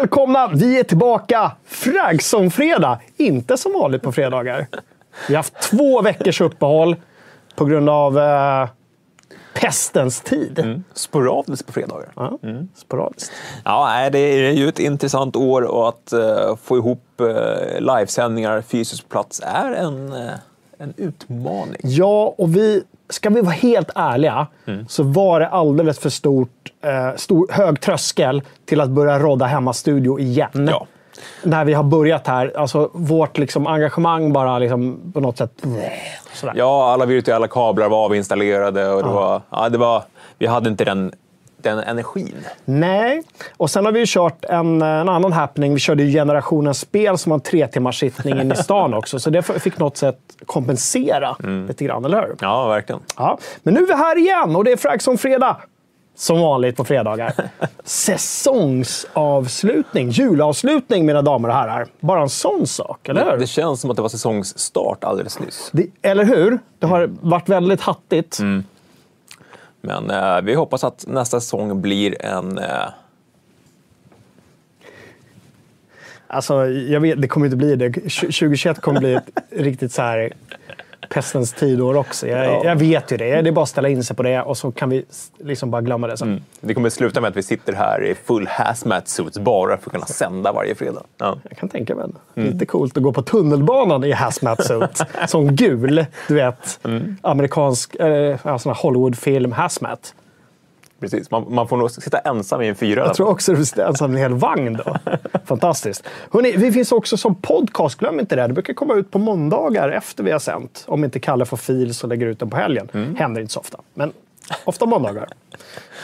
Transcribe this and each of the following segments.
Välkomna! Vi är tillbaka Fraggson-fredag. Inte som vanligt på fredagar. Vi har haft två veckors uppehåll på grund av eh, pestens tid. Mm. Sporadiskt på fredagar. Ja, sporadiskt. Ja, det är ju ett intressant år och att eh, få ihop uh, livesändningar fysiskt på plats är en, eh, en utmaning. Ja, och vi, ska vi vara helt ärliga så var det alldeles för stort, eh, stor, hög tröskel till att börja rodda hemmastudio igen. Ja. När vi har börjat här. Alltså, vårt liksom, engagemang bara liksom, på något sätt... Sådär. Ja, alla virtuella kablar var avinstallerade och det var, ja, det var, vi hade inte den, den energin. Nej, och sen har vi ju kört en, en annan happening. Vi körde ju Generationens spel som var en tre timmars sittning inne i stan också. Så det fick något sätt kompensera lite grann, eller hur? Ja, verkligen. Ja. Men nu är vi här igen och det är Fraggson fredag. Som vanligt på fredagar. Säsongsavslutning, julavslutning mina damer och herrar. Bara en sån sak, eller hur? Det känns som att det var säsongsstart alldeles nyss. Det, eller hur? Det har varit väldigt hattigt. Men eh, vi hoppas att nästa säsong blir en... Eh, Alltså, jag vet, det kommer inte bli det. 2021 kommer bli ett riktigt så här pestens tidår också. Jag, Ja. jag vet ju det. Det är bara att ställa in sig på det och så kan vi liksom bara glömma det sen. det kommer sluta med att vi sitter här i full hazmat suits bara för att kunna sända varje fredag. Ja. Jag kan tänka mig det. Lite coolt att gå på tunnelbanan i hazmat suit. Som gul, du vet. Amerikansk eh, Hollywoodfilm hazmat. Precis. Man, man får nog sitta ensam i en fyra. Jag tror också du sitter ensam i en hel vagn då. Fantastiskt. Hörrni, vi finns också som podcast, glöm inte det. Det brukar komma ut på måndagar efter vi har sänt. Om inte Kalle får fil så lägger ut den på helgen. Händer inte så ofta, men ofta måndagar.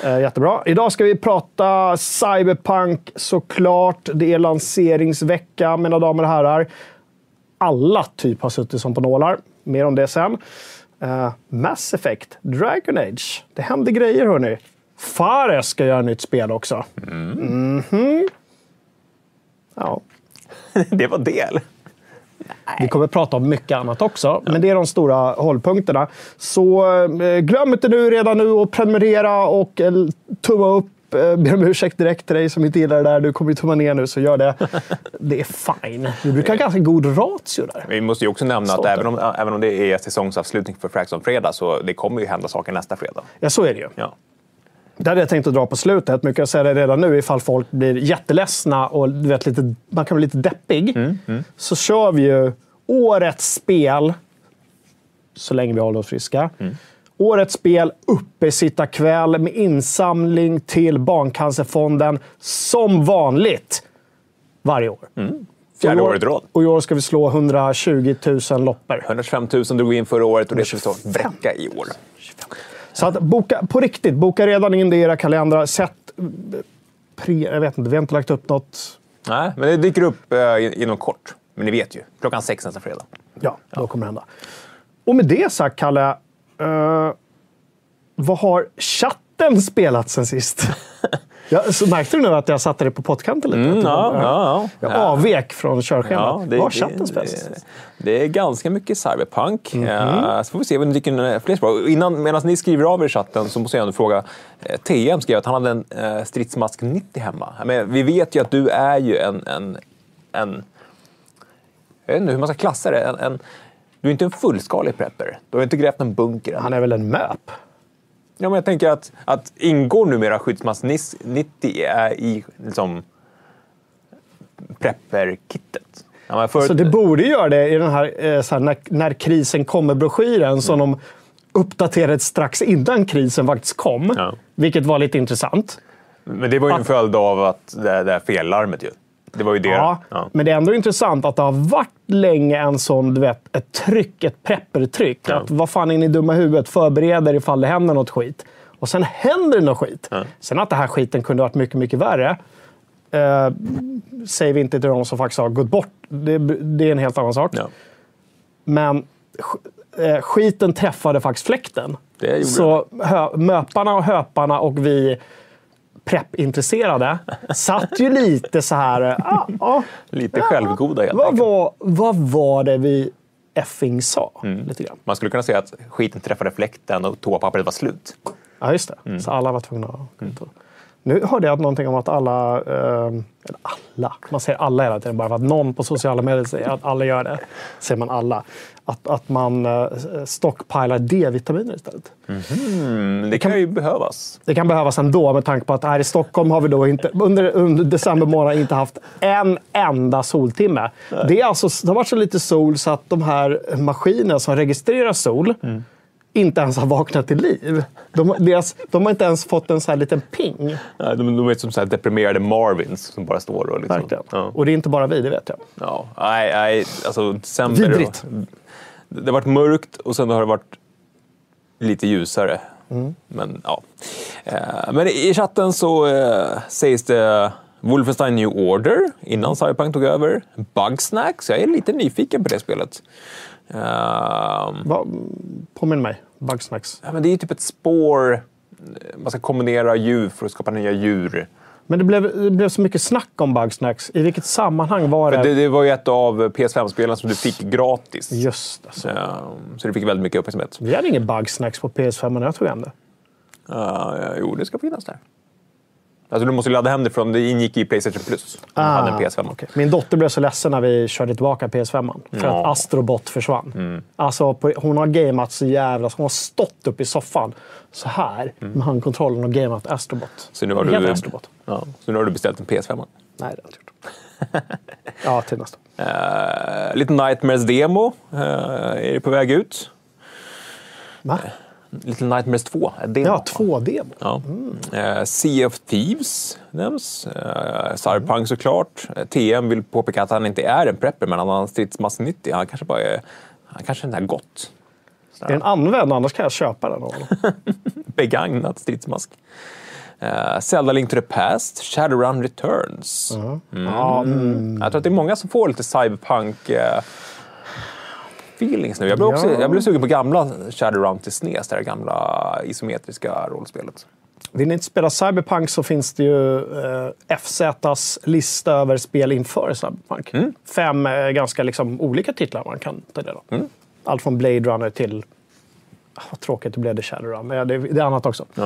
Eh, jättebra. Idag ska vi prata Cyberpunk såklart. Det är lanseringsvecka, mina damer och herrar. Alla typ har suttit som på nålar. Mer om det sen. Eh, Mass Effect, Dragon Age. Det händer grejer hörni. Fares ska göra nytt spel också. Mhm. Ja. det var det, eller? Vi kommer prata om mycket annat också, men det är de stora hållpunkterna. Så eh, glöm inte nu redan nu att prenumerera och eh, tumma upp. Eh, ber om ursäkt direkt till dig som inte gillar det där. Du kommer ju tumma ner nu, så gör det. Det är fine. Vi brukar ha ganska god ratio där. Vi måste ju också nämna Stolt att även om, även om det är säsongsavslutning för Fraxon fredag så det kommer ju hända saker nästa fredag. Ja, så är det ju. Ja. Det hade jag tänkt att dra på slutet, men jag kan säga det redan nu ifall folk blir jätteledsna och du vet, lite, man kan bli lite deppig. Så kör vi ju årets spel, så länge vi håller oss friska. Årets spel, uppesittarkväll med insamling till Barncancerfonden, som vanligt, varje år. Fjärde Och i år- året i rad. Och i år ska vi slå 120 000 loppor. 125 000 drog vi in förra året och det ska vi ta vräcka i år. Så att boka, på riktigt, boka redan in det i era kalendrar. Sätt... Pre, jag vet inte, vi har inte lagt upp något. Nej, men det dyker upp eh, inom kort. Men ni vet ju, klockan sex nästa fredag. Ja, då kommer det hända. Och med det sagt, Kalle. eh, vad har chatten spelat sen sist? ja, så märkte du nu att jag satte det på pottkanten lite? Mm, ja, ja, ja. Jag Ja. avvek från körschemat. Ja, vad har chatten spelat sen det, det är ganska mycket cyberpunk. Mhm. Eh, så får vi se om det dyker in fler spår. Innan, medan ni skriver av er i chatten så måste jag ändå fråga. eh, TM skrev att han hade en eh, stridsmask 90 hemma. Men vi vet ju att du är ju en... en, en jag vet inte hur man ska klassa det. En, en, du är inte en fullskalig prepper. Du har inte grävt en bunker än. Han är väl en möp? Ja, men jag tänker att, att ingår numera skyddsmask 90 är i liksom, prepper-kittet? Ja, men förut- Så det borde göra det i den här, eh, så här när, när krisen kommer-broschyren som de uppdaterade strax innan krisen faktiskt kom. Ja. Vilket var lite intressant. Men det var ju en följd av att det, det här fellarmet ju. Det var ju det. Ja, Ja. Men det är ändå intressant att det har varit länge en sån, du vet, ett tryck, ett preppertryck. Ja. Att vad fan är ni dumma i huvudet? Förbered er ifall det händer något skit. Och sen händer det något skit. Sen att det här skiten kunde varit mycket, mycket värre. Eh, säger vi inte till de som faktiskt har gått bort. Det, det är en helt annan sak. Ja. Men eh, skiten träffade faktiskt fläkten. Så hö, möparna och höparna och vi preppintresserade satt ju lite så här... Ah, ah, Lite självgoda helt vad, var, vad var det vi effing sa? Lite grann. Man skulle kunna säga att skiten träffade fläkten och toapappret var slut. Ja, just det. Så alla var tvungna att och Nu hörde jag någonting om att alla, eh, alla, man säger alla hela tiden bara för att någon på sociala medier säger att alla gör det. Säger man alla. Att, att man eh, stockpilar D-vitaminer istället. Mm, det kan ju behövas. Det kan behövas ändå med tanke på att här i Stockholm har vi då inte, under, under december månad inte haft en enda soltimme. Det, är alltså, det har varit så lite sol så att de här maskinerna som registrerar sol inte ens har vaknat till liv. De, deras, de har inte ens fått en så här liten ping. Nej, De, de är som så deprimerade Marvins som bara står och liksom... Verkligen. Ja. Och det är inte bara vi, det vet jag. Ja, nej, nej, alltså december... Vidrigt. Det har varit mörkt och sen har det varit lite ljusare. Mm. Men ja. Eh, Men i chatten så eh, sägs det Wolfenstein New Order innan Cyberpunk tog över. Bugsnacks, jag är lite nyfiken på det spelet. Eh, Va, påminn mig. Bugsnacks. ja, men det är ju typ ett spår. Man ska kombinera djur för att skapa nya djur. Men det blev, det blev så mycket snack om Bugsnacks. I vilket sammanhang var det? Det, det var ju ett av PS5-spelen som du fick gratis. Just det. Så. Eh, Så det fick väldigt mycket uppmärksamhet. Vi hade ingen Bugsnacks på PS5 när jag tog hem det. Uh, jo, det ska finnas där. Alltså, du måste ladda hem det från... Det ingick i Playstation Plus. du hade en PS5. Ah, okej. Min dotter blev så ledsen när vi körde tillbaka PS5. För Ja. att Astrobot försvann. Alltså, på, hon har gameat så jävla... Hon har stått upp i soffan så här med handkontrollen och gameat Astrobot. Så nu har du, Astrobot. ja, så nu har du beställt en PS5. Nej, det har jag inte gjort. ja, till nästa. Uh, lite Nightmares demo uh, är på väg ut. Va? Little Nightmares 2 är demo. Ja, två demo. Ja. Eh, sea of Thieves nämns. Uh, Cyberpunk såklart. Eh, TM vill påpeka att han inte är en prepper, men han har en stridsmask 90. Han kanske bara är... Han kanske inte är gott. Är den använd? Annars kan jag köpa den. av honom. Begagnad stridsmask. Uh, Zelda Link to the Past, Shadowrun Returns. Mm. Ja, mm. Jag tror att det är många som får lite cyberpunk eh, feelings nu. Jag blev, också, Ja. jag blev sugen på gamla Shadowrun till SNES, det här gamla isometriska rollspelet. Vill ni inte spela Cyberpunk så finns det ju eh, FZs lista över spel inför Cyberpunk. Mm. Fem eh, ganska liksom, olika titlar man kan ta del av. Mm. Allt från Blade Runner till... Ah, vad tråkigt det blev det Shadowrun, men det, det är annat också. Ja.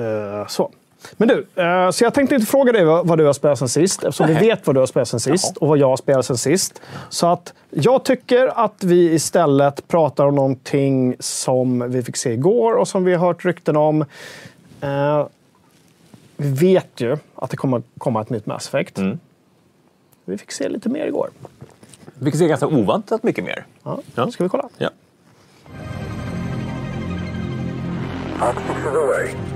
Eh, så. Men du, eh, så jag tänkte inte fråga dig vad, du har spelat sen sist, eftersom vi Nej. vet vad du har spelat sen sist och vad jag har spelat sen sist. Så att jag tycker att vi istället pratar om någonting som vi fick se igår och som vi har hört rykten om. Eh, vi vet ju att det kommer komma ett nytt Mass Effect. Mm. Vi fick se lite mer igår. Vi kan se ganska oväntat mycket mer. Ja. Ja. Ska vi kolla? Ja. Is away.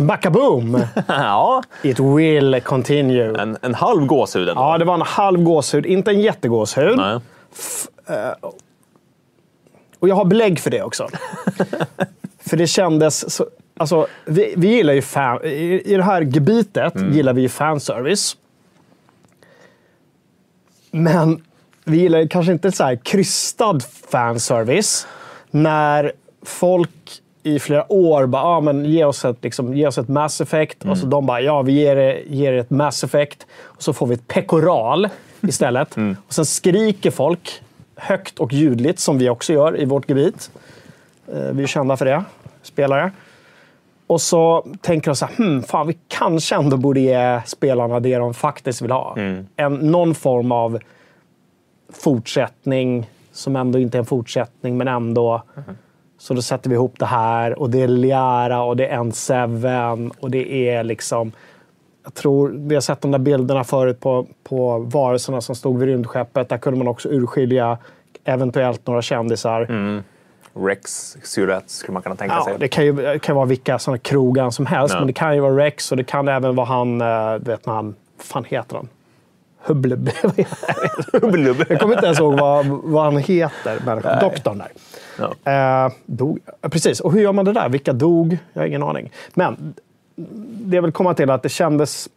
Smackaboom! ja, It will continue. en, en halv gåshud ändå. Ja, det var en halv gåshud, inte en jättegåshud. Nej. Och jag har belägg för det också. för det kändes... Så, alltså, vi, vi gillar ju fan, i, I det här gebitet gillar vi ju fanservice. Men vi gillar kanske inte så här krystad fanservice. När folk i flera år bara, ah, men ge, oss ett, liksom, ge oss ett Mass Effect. Och så de bara, ja vi ger er, ger er ett Mass Effect. Och så får vi ett pekoral istället. Och sen skriker folk högt och ljudligt, som vi också gör i vårt gebit. Eh, Vi är kända för det, spelare. Och så tänker de så här, hmm, fan, vi kanske ändå borde ge spelarna det de faktiskt vill ha. En, någon form av fortsättning som ändå inte är en fortsättning, men ändå. Så då sätter vi ihop det här och det är Liara och det är N7 och det är liksom... Jag tror, vi har sett de där bilderna förut på, på varelserna som stod vid rymdskeppet. Där kunde man också urskilja eventuellt några kändisar. Rex Surat skulle man kunna tänka Ja, sig. det kan ju kan vara vilka såna krogar som helst, Ja. men det kan ju vara Rex och det kan även vara han, eh, vet vad fan heter han? Hubbleb. Jag kommer inte ens ihåg vad, vad han heter, människan. doktorn där. Ja. Eh, dog. Precis, och hur gör man det där? Vilka dog? Jag har ingen aning. Men det jag vill komma till är att det kändes...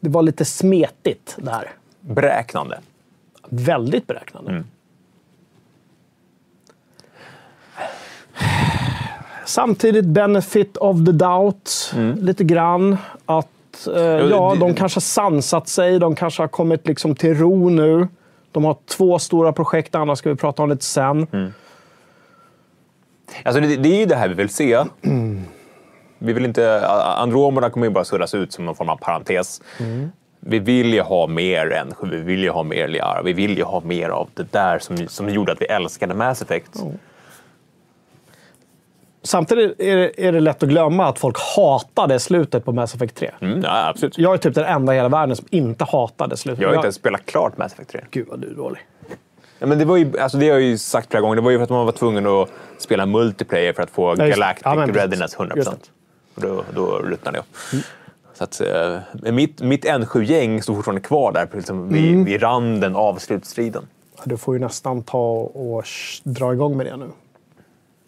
Det var lite smetigt det här. Beräknande. Väldigt beräknande. Samtidigt benefit of the doubt, lite grann. Att eh, ja, de kanske sansat sig, de kanske har kommit liksom till ro nu. De har två stora projekt, annars ska vi prata om lite sen. Alltså det, det är ju det här vi vill se. Vi vill inte, Andromeda kommer ju bara surras ut som någon form av parentes. Vi vill ju ha mer än vi vill ju ha mer Liara. Vi vill ju ha mer av det där som, som gjorde att vi älskade Mass Effect. Samtidigt är det, är det lätt att glömma att folk hatade slutet på Mass Effect 3. Mm, ja, absolut. Jag är typ den enda i hela världen som inte hatade slutet. Jag har inte ens spelat klart Mass Effect 3. Gud vad du är dålig. Ja, men det, var ju, alltså det har jag ju sagt flera gånger. Det var ju för att man var tvungen att spela multiplayer för att få Ja. Galactic Ja, men. Readiness 100%. Just det. Och då, då ruttnade jag. Så att, eh, mitt, mitt N7-gäng stod fortfarande kvar där liksom, vid, Mm. vid randen av slutstriden. Du får ju nästan ta och dra igång med det nu.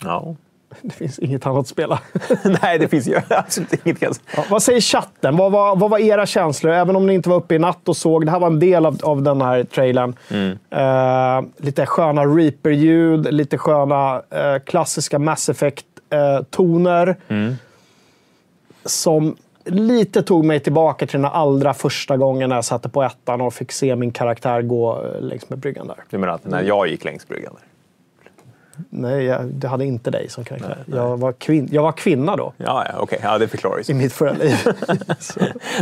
Ja. Det finns inget annat att spela. Nej, det finns ju absolut inget. Ja, vad säger chatten? Vad var, vad var era känslor? Även om ni inte var uppe i natt och såg. Det här var en del av, av den här trailern. Eh, lite sköna Reaper-ljud, lite sköna eh, klassiska Mass Effect-toner. Som lite tog mig tillbaka till den allra första gången när jag satte på ettan och fick se min karaktär gå eh, längs med bryggan där. Du menar att när jag gick längs bryggan? Där. Nej, jag, det hade inte dig som karaktär. Jag, var kvin- jag var kvinna då, Ja, ja okej. Ja, det förklarar ju. i mitt förra liv.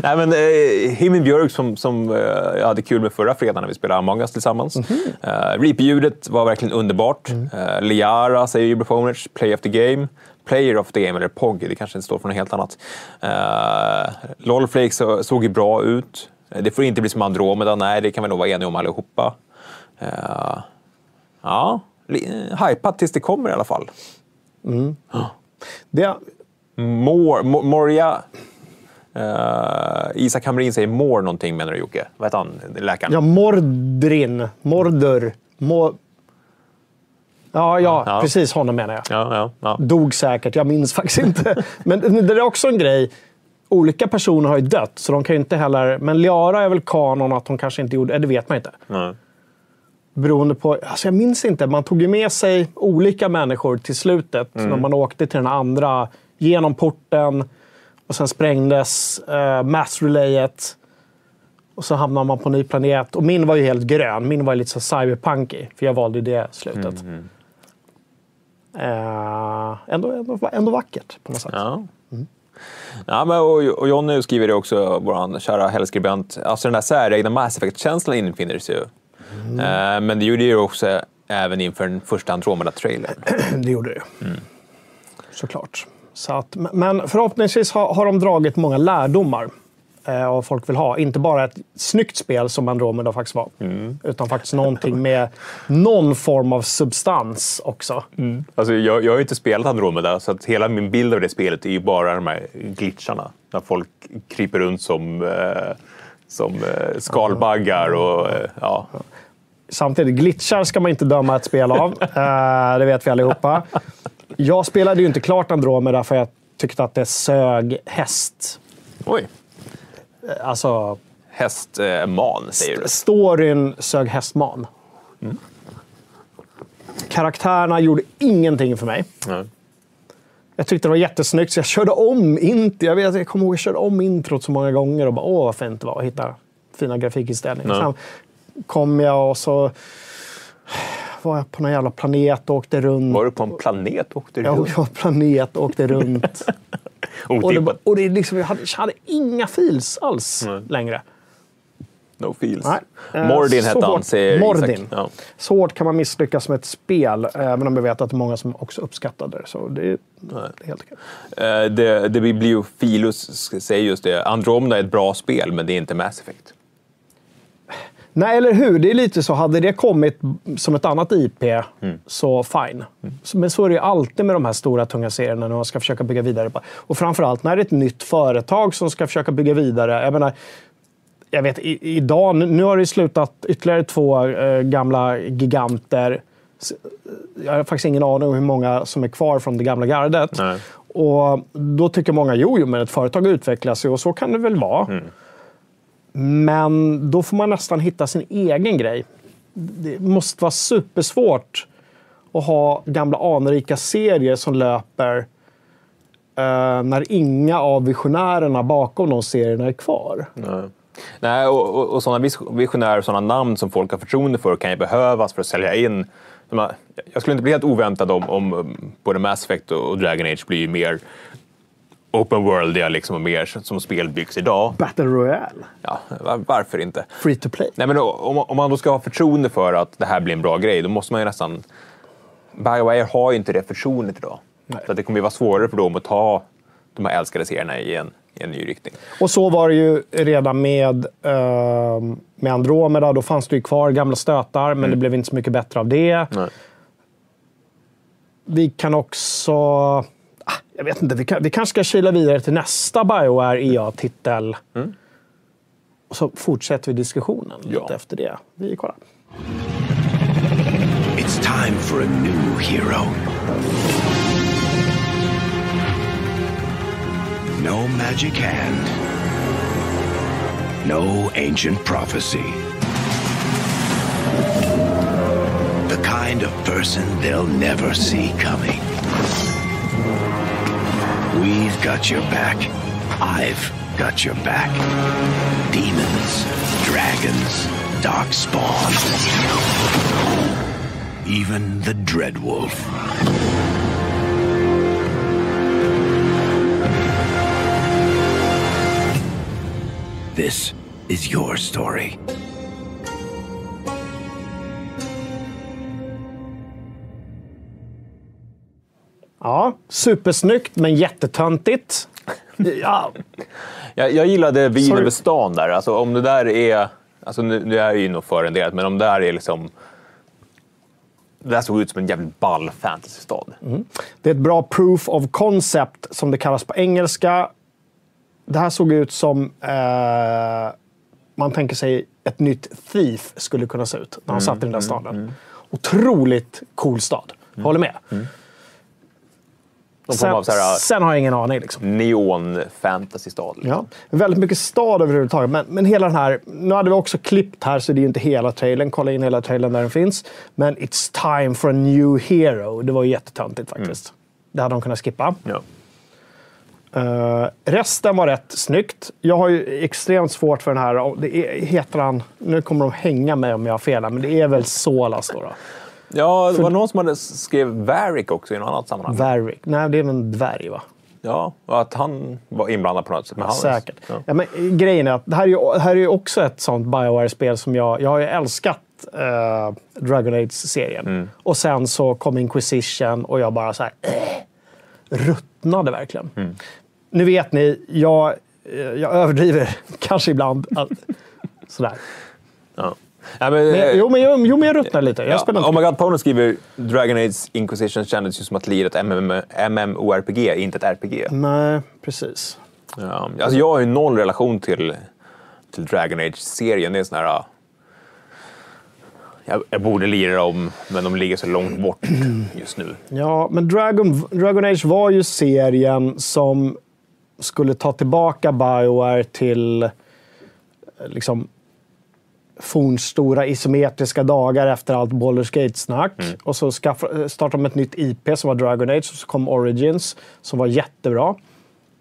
Nej, men eh, Himin Björk som, som eh, jag hade kul med förra fredagen när vi spelade Among Us tillsammans. Mhm. Eh, Reaper-ljudet var verkligen underbart. Mm. Eh, Liara säger Uberphoners, Play of the Game. Player of the Game, eller POG, det kanske inte står för något helt annat. Uh, Lolflake så, såg ju bra ut. Eh, Det får inte bli som Andromeda, nej, det kan vi nog vara eniga om allihopa. Uh, ja, eh, hypat tills det kommer i alla fall. det, More, Mo- Moria... Uh, Isak Hamrin säger more någonting menar du Jocke? Vad heter han, läkaren? Ja, Mordrin. Mordur. Mo... Ja, ja, Ja. precis honom menar jag. Ja, ja. Dog säkert, jag minns faktiskt inte. Men det är också en grej. Olika personer har ju dött, så de kan ju inte heller... Men Liara är väl kanon att hon kanske inte gjorde... eh, Det vet man inte. Nej. Beroende på... Alltså jag minns inte. Man tog ju med sig olika människor till slutet. När man åkte till den andra, genom porten. Och sen sprängdes uh, mass-relayet. Och så hamnade man på en ny planet. Och min var ju helt grön. Min var lite så cyberpunky. För jag valde ju det slutet. Eh, ändå, ändå, ändå vackert på något sätt. Ja. Ja, men och, och Jonny skriver det också, vår kära helgskribent. Alltså den där säregna Mass Effect-känslan infinner sig ju. Eh, men det gjorde ju också även inför den första Andromeda-trailern. Det gjorde det ju. Såklart. Så att, men förhoppningsvis har, har de dragit många lärdomar eh, vad folk vill ha. Inte bara ett snyggt spel som Andromeda faktiskt var. Utan faktiskt någonting med någon form av substans också. Alltså, jag, jag har ju inte spelat Andromeda, så att hela min bild av det spelet är ju bara de här glitcharna. När folk kryper runt som, eh, som eh, skalbaggar och eh, ja. Samtidigt, glitchar ska man inte döma ett spel av. Eh, det vet vi allihopa. Jag spelade ju inte klart Andromeda för jag tyckte att det sög häst. Oj. Alltså, Hästman, säger du. storyn sög hästman. Karaktärerna gjorde ingenting för mig. Ja. Jag tyckte det var jättesnyggt, så jag körde om intro. Jag, vet, jag kommer ihåg att jag körde om introt så många gånger och bara åh vad fint det var att hitta fina grafikinställningar. Ja. Sen kom jag och så var jag på någon jävla planet och åkte runt. Var du på en planet och åkte Jag runt? var på planet och åkte runt. och det, och det liksom, jag, hade, jag hade inga feels alls längre. No feels. Nej. Eh, Mordin hette han, säger Mordin. Isak. Ja. Så hårt kan man misslyckas med ett spel, även om jag vet att det är många som också uppskattar det. Så det, är- det är helt okej. Eh, det, det blir Filus säger just det. Andromeda är ett bra spel, men det är inte Mass Effect. Nej, eller hur? Det är lite så. Hade det kommit som ett annat IP, Mm. så fine. Så- Men så är det ju alltid med de här stora, tunga serierna när man ska försöka bygga vidare. på. Och framförallt när det är ett nytt företag som ska försöka bygga vidare. Jag menar, jag vet, i, idag, nu- har det slutat ytterligare två eh, gamla giganter. S- Jag har faktiskt ingen aning om hur många som är kvar från det gamla gardet. Nej. Och då tycker många, jo, jo, men ett företag utvecklas ju och så kan det väl vara. Men då får man nästan hitta sin egen grej. Det måste vara supersvårt att ha gamla anrika serier som löper eh, när inga av visionärerna bakom de serierna är kvar. Nej. Nej, och, och, och sådana visionärer och sådana namn som folk har förtroende för kan ju behövas för att sälja in. Jag skulle inte bli helt oväntad om, om både Mass Effect och Dragon Age blir mer open worldiga liksom, och mer som spel byggs idag. Battle Royale. Ja, var, varför inte? Free to play. Nej, men om, om man då ska ha förtroende för att det här blir en bra grej, då måste man ju nästan... Bioware har ju inte det förtroendet idag. Nej. Så att det kommer ju vara svårare för dem att ta de här älskade serierna i en, i en ny riktning. Och så var det ju redan med, eh, med Andromeda. Då fanns det ju kvar gamla stötar, men det blev inte så mycket bättre av det. Nej. Vi kan också... Jag vet inte, vi, kan, vi kanske ska kila vidare till nästa Bioware EA-titel. Och så fortsätter vi diskussionen lite Ja. efter det. Vi kollar. It's time for a new hero. No magic hand. No ancient prophecy. The kind of person they'll never see coming. We've got your back. I've got your back. Demons, dragons, dark spawn. Even the Dreadwolf. This is your story. Ja, supersnyggt men jättetöntigt. Ja, Jag, jag gillade vin Sorry. över stan där. Alltså, om det där är... Alltså, nu, nu är ju nog förenderat, men om det där är liksom... Det där såg ut som en jävligt ball fantasystad. Det är ett bra proof of concept, som det kallas på engelska. Det här såg ut som eh, man tänker sig ett nytt Thief skulle kunna se ut när han satt i den där staden. Otroligt cool stad. Håller med. Form Sen, här, sen har jag ingen aning. Liksom. neon fantasystad. Liksom. Ja. Väldigt mycket stad överhuvudtaget. Men, men hela den här... Nu hade vi också klippt här, så det är ju inte hela trailern. Kolla in hela trailern där den finns. Men It's time for a new hero. Det var ju jättetöntigt faktiskt. Det hade de kunnat skippa. Ja. Eh, resten var rätt snyggt. Jag har ju extremt svårt för den här. Det är, heter han... Nu kommer de hänga mig om jag har fel, men det är väl Solas då. då. Ja, det var någon som hade skrev Varric också i något annat sammanhang. Varric. Nej, det är väl en dvärg va? ja, och att han var inblandad på något sätt. Men Säkert. Ja. Ja, men grejen är att det här är ju, här är ju också ett sånt Bioware-spel som jag... Jag har ju älskat eh, Dragon Age-serien. Mm. Och sen så kom Inquisition och jag bara så här... Äh, ruttnade verkligen. Mm. Nu vet ni, jag, eh, jag överdriver kanske ibland. Att, sådär. Ja. Ja, men, Men, eh, jo, men, jo, men jag ruttnar lite. Jag Ja, oh my God, Pono skriver Dragon Age Inquisition kändes ju som att lira ett MM, MMORPG, inte ett RPG. Nej, precis. Ja. Alltså, jag har ju noll relation till, till Dragon Age-serien. Det är sån här... Jag, jag borde lira dem, men de ligger så långt bort just nu. Ja, men Dragon, Dragon Age var ju serien som skulle ta tillbaka Bioware till eh, liksom fornstora isometriska dagar efter allt Baldur's Gate-snack. Och så skaffa- eh, startade de ett nytt IP som var Dragon Age och så kom Origins som var jättebra.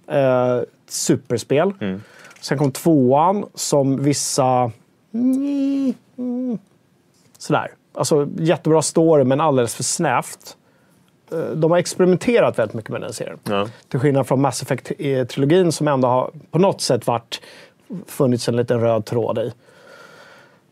Eh, superspel. Sen kom tvåan som vissa... Mm, sådär. Alltså jättebra story men alldeles för snävt. Eh, De har experimenterat väldigt mycket med den serien. Ja. Till skillnad från Mass Effect-trilogin som ändå har på något sätt varit funnits en liten röd tråd i.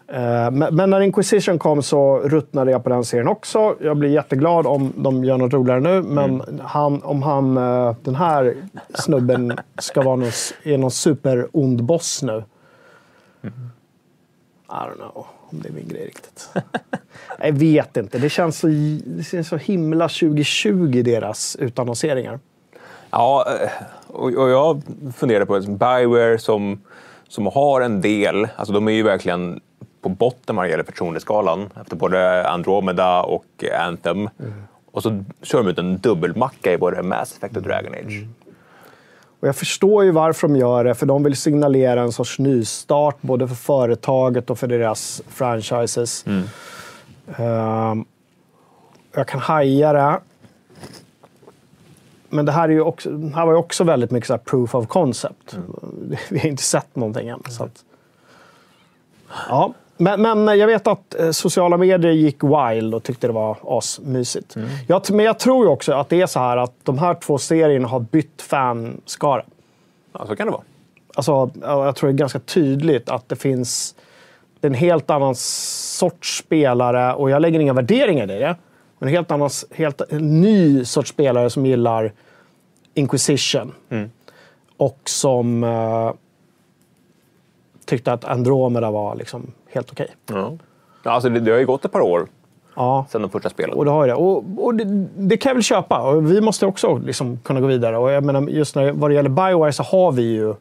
Eh, Men, när Inquisition kom så ruttnade jag på den serien också. Jag blir jätteglad om de gör något roligare nu, men han, om han, eh, den här snubben ska vara någon, är någon superond boss nu. I don't know om det är min grej riktigt. jag vet inte. Det känns så, det känns så himla 2020 deras utannonseringar. Ja, eh, och, jag funderar på det. Bioware som, som har en del, alltså de är ju verkligen på botten vad det gäller förtroendeskalan efter både Andromeda och Anthem. Och så kör de ut en dubbelmacka i både Mass Effect och Dragon Age. Och jag förstår ju varför de gör det, för de vill signalera en sorts nystart både för företaget och för deras franchises. Ehm, jag kan haja det. Men det här, är ju också, här var ju också väldigt mycket så här proof of concept. Vi har inte sett någonting än. Så att, ja. Men, men jag vet att eh, sociala medier gick wild och tyckte det var asmysigt. Jag, t- men jag tror också att det är så här att de här två serierna har bytt fanskara. Ja, så kan det vara. Alltså, ja, jag tror det är ganska tydligt att det finns en helt annan sorts spelare, och jag lägger inga värderingar i det, men en helt annan, helt en ny sorts spelare som gillar Inquisition. Och som eh, tyckte att Andromeda var liksom helt okej. Ja. Ja, alltså det, det har ju gått ett par år Ja. sedan de första spelen. Och det har det. Och, och det, det kan jag väl köpa. Och vi måste också liksom kunna gå vidare. Och jag menar, just när, vad det gäller Bioware så har vi ju i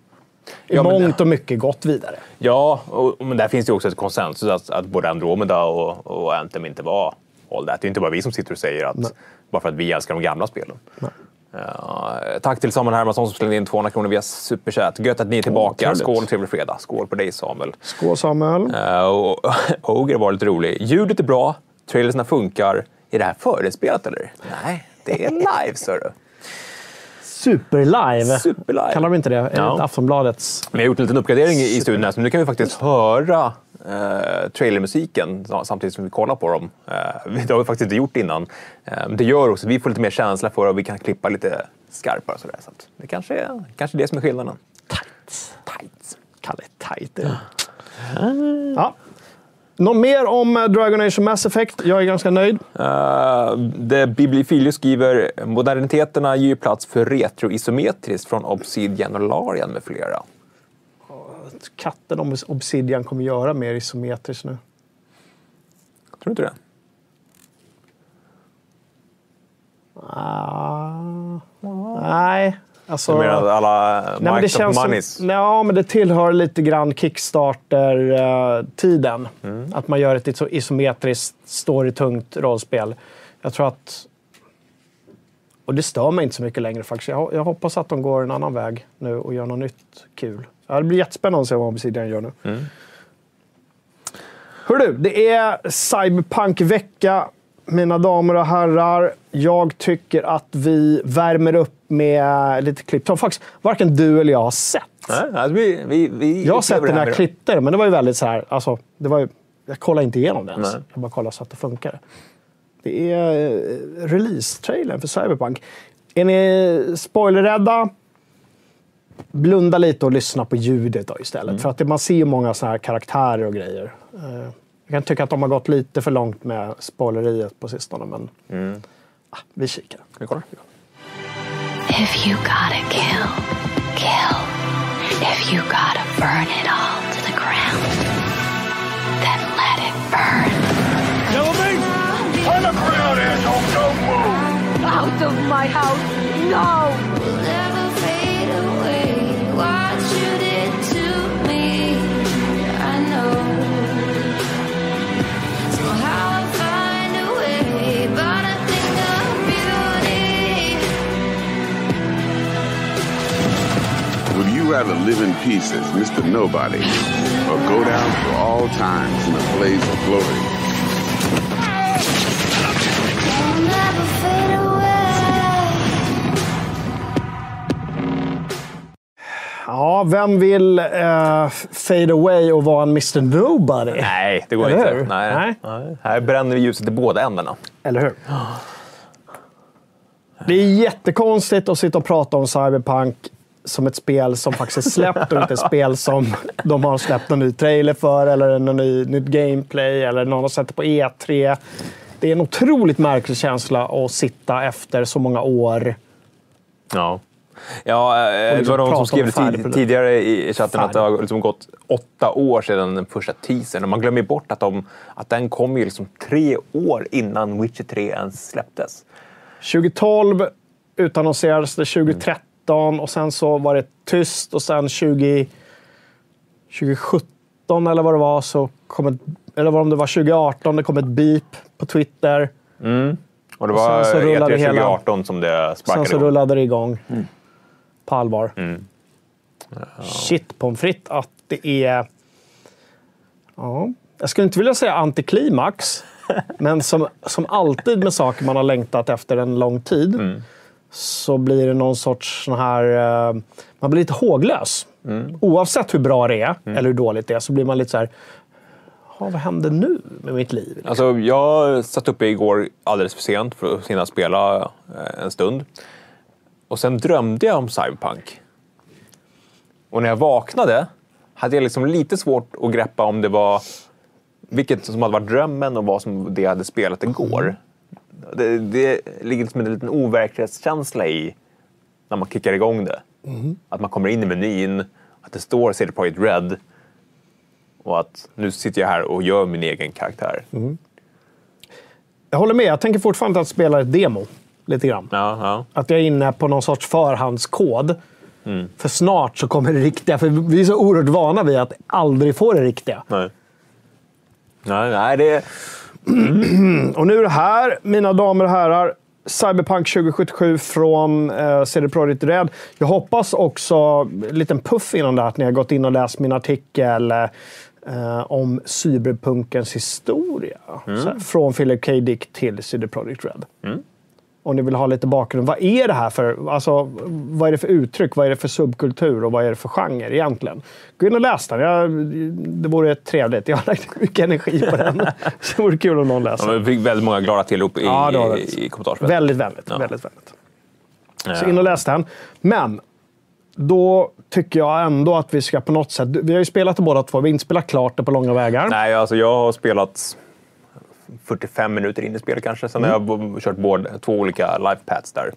Ja, mångt och mycket gått vidare. Ja, och, men där finns det ju också ett konsensus att, att både Andromeda och, och Anthem inte var all that. Det är inte bara vi som sitter och säger att bara för att vi älskar de gamla spelen. Ja, tack till Samuel Hermansson som slängde in 200 kronor via Superchat. Gött att ni är tillbaka. trevligt. Skål, trevlig fredag. Skål på dig Samuel. Skål Samuel. Uh, och Oger var lite rolig. Ljudet är bra, trailersna funkar. Är det här förespelat eller? Nej, det är live, du. Superlive. Superlive. Kallar de inte det? Enligt Aftonbladets. Vi har gjort en liten uppgradering i i studion här, så nu kan vi faktiskt höra eh, trailermusiken sa- samtidigt som vi kollar på dem. Eh, det har vi faktiskt inte gjort innan. Eh, det gör också att vi får lite mer känsla för och vi kan klippa lite skarpare. och Sådär, så att det kanske är kanske är det som är skillnaden. Tight. Tight. Kalle Tight. är det. Ja. Något mer om eh, Dragon Age och Mass Effect? Jag är ganska nöjd. Uh, det Bibliofilius skriver moderniteterna ger plats för retroisometriskt från Obsidian och Larian med flera. Katten om Obsidian kommer göra mer isometriskt nu. Tror du inte det? Ah, nej. Alltså, Du menar alla nej, men det känns Moneys? som, ja, men det tillhör lite grann Kickstarter-tiden. Mm. Att man gör ett iso- isometriskt, storytungt rollspel. Jag tror att... Och det stör mig inte så mycket längre faktiskt. Jag, jag hoppas att de går en annan väg nu och gör något nytt kul. Ja, det blir jättespännande att se vad Obsidian gör nu. Mm. Hör du, det är Cyberpunk-vecka, mina damer och herrar. Jag tycker att vi värmer upp med lite klipp som faktiskt varken du eller jag har sett. Nej, alltså vi, vi, vi Jag har sett den här klippter, men det var ju väldigt så här, alltså, det var ju, jag kollade inte igenom den ens. Jag bara kollade så att det funkar. Det är eh, release-trailern för Cyberpunk. Är ni spoilerrädda? Blunda lite och lyssna på ljudet då istället. Mm. För att det, man ser ju många såna här karaktärer och grejer. Eh, Jag kan tycka att de har gått lite för långt med spoileriet på sistone, men Mm. ah, vi kikar. Vi kolla? If you gotta kill, kill. If you gotta burn it all to the ground, then let it burn. Out of my house! No! You rather live in peace as Mr. Nobody or go down for all times in a blaze of glory? Ja, vem vill eh, fade away och vara en Mr Nobody? Nej, det går Eller inte. hur? Nej. Nej. Nej. Här bränner vi ljuset i båda ändarna. Eller hur? Det är jättekonstigt att sitta och prata om Cyberpunk som ett spel som faktiskt är släppt och inte ett spel som de har släppt en ny trailer för eller någon ny, nytt gameplay eller någon har sett det på E3. Det är en otroligt märklig känsla att sitta efter så många år. Ja. Ja, eh, det liksom var någon som om skrev det tid, tidigare i chatten att det har liksom gått åtta år sedan den första teasern. Och man glömmer bort att, de, att den kom ju liksom tre år innan Witcher 3 ens släpptes. 2012 utannonserades det 2013 och sen så var det tyst och sen 20, 2017 eller vad det var så kom ett, eller om det var 2018, det kom ett beep på Twitter. Och det Och var sen så rullade E3 hela- 2018 som det Sen sparkade så igång. rullade det igång. På allvar. Shit pommes frites att det är... Ja, jag skulle inte vilja säga antiklimax, men som, som alltid med saker man har längtat efter en lång tid så blir det någon sorts sån här... eh, man blir lite håglös. Oavsett hur bra det är eller hur dåligt det är så blir man lite så här... "Ja, vad händer nu med mitt liv? Alltså, jag satt uppe igår alldeles för sent för att hinna spela eh, en stund. Och sen drömde jag om Cyberpunk. Och när jag vaknade hade jag liksom lite svårt att greppa om det var vilket som hade varit drömmen och vad som det hade spelat igår. Det, det ligger liksom en liten overklighetskänsla i när man kickar igång det. Att man kommer in i menyn, att det står CD Projekt Red och att nu sitter jag här och gör min egen karaktär. Jag håller med. Jag tänker fortfarande att spela ett demo. Lite grann. Ja, ja. Att jag är inne på någon sorts förhandskod. Mm. För snart så kommer det riktiga. För vi är så oerhört vana vid att aldrig få det riktiga. Nej. Nej, nej, det... Och nu är det här, mina damer och herrar. Cyberpunk 2077 från eh, CD Projekt Red. Jag hoppas också, en liten puff innan det här, att ni har gått in och läst min artikel eh, om cyberpunkens historia. Mm. Här, från Philip K. Dick till CD Projekt Red. Om ni vill ha lite bakgrund. Vad är det här för, alltså, vad är det för uttryck? Vad är det för subkultur och vad är det för genre egentligen? Gå in och läs den. Jag, det vore trevligt. Jag har lagt mycket energi på den. Så det vore kul om någon läser. Ja, vi fick väldigt många glada tillrop i, Ja, i, i kommentarsfältet. Väldigt vänligt. Ja. väldigt vänligt. Så in och läs den. Men då tycker jag ändå att vi ska på något sätt... Vi har ju spelat det båda två. Vi har inte spelat klart det på långa vägar. Nej, alltså jag har spelat 45 minuter in i spelet kanske. Sen har jag kört både, två olika life paths där.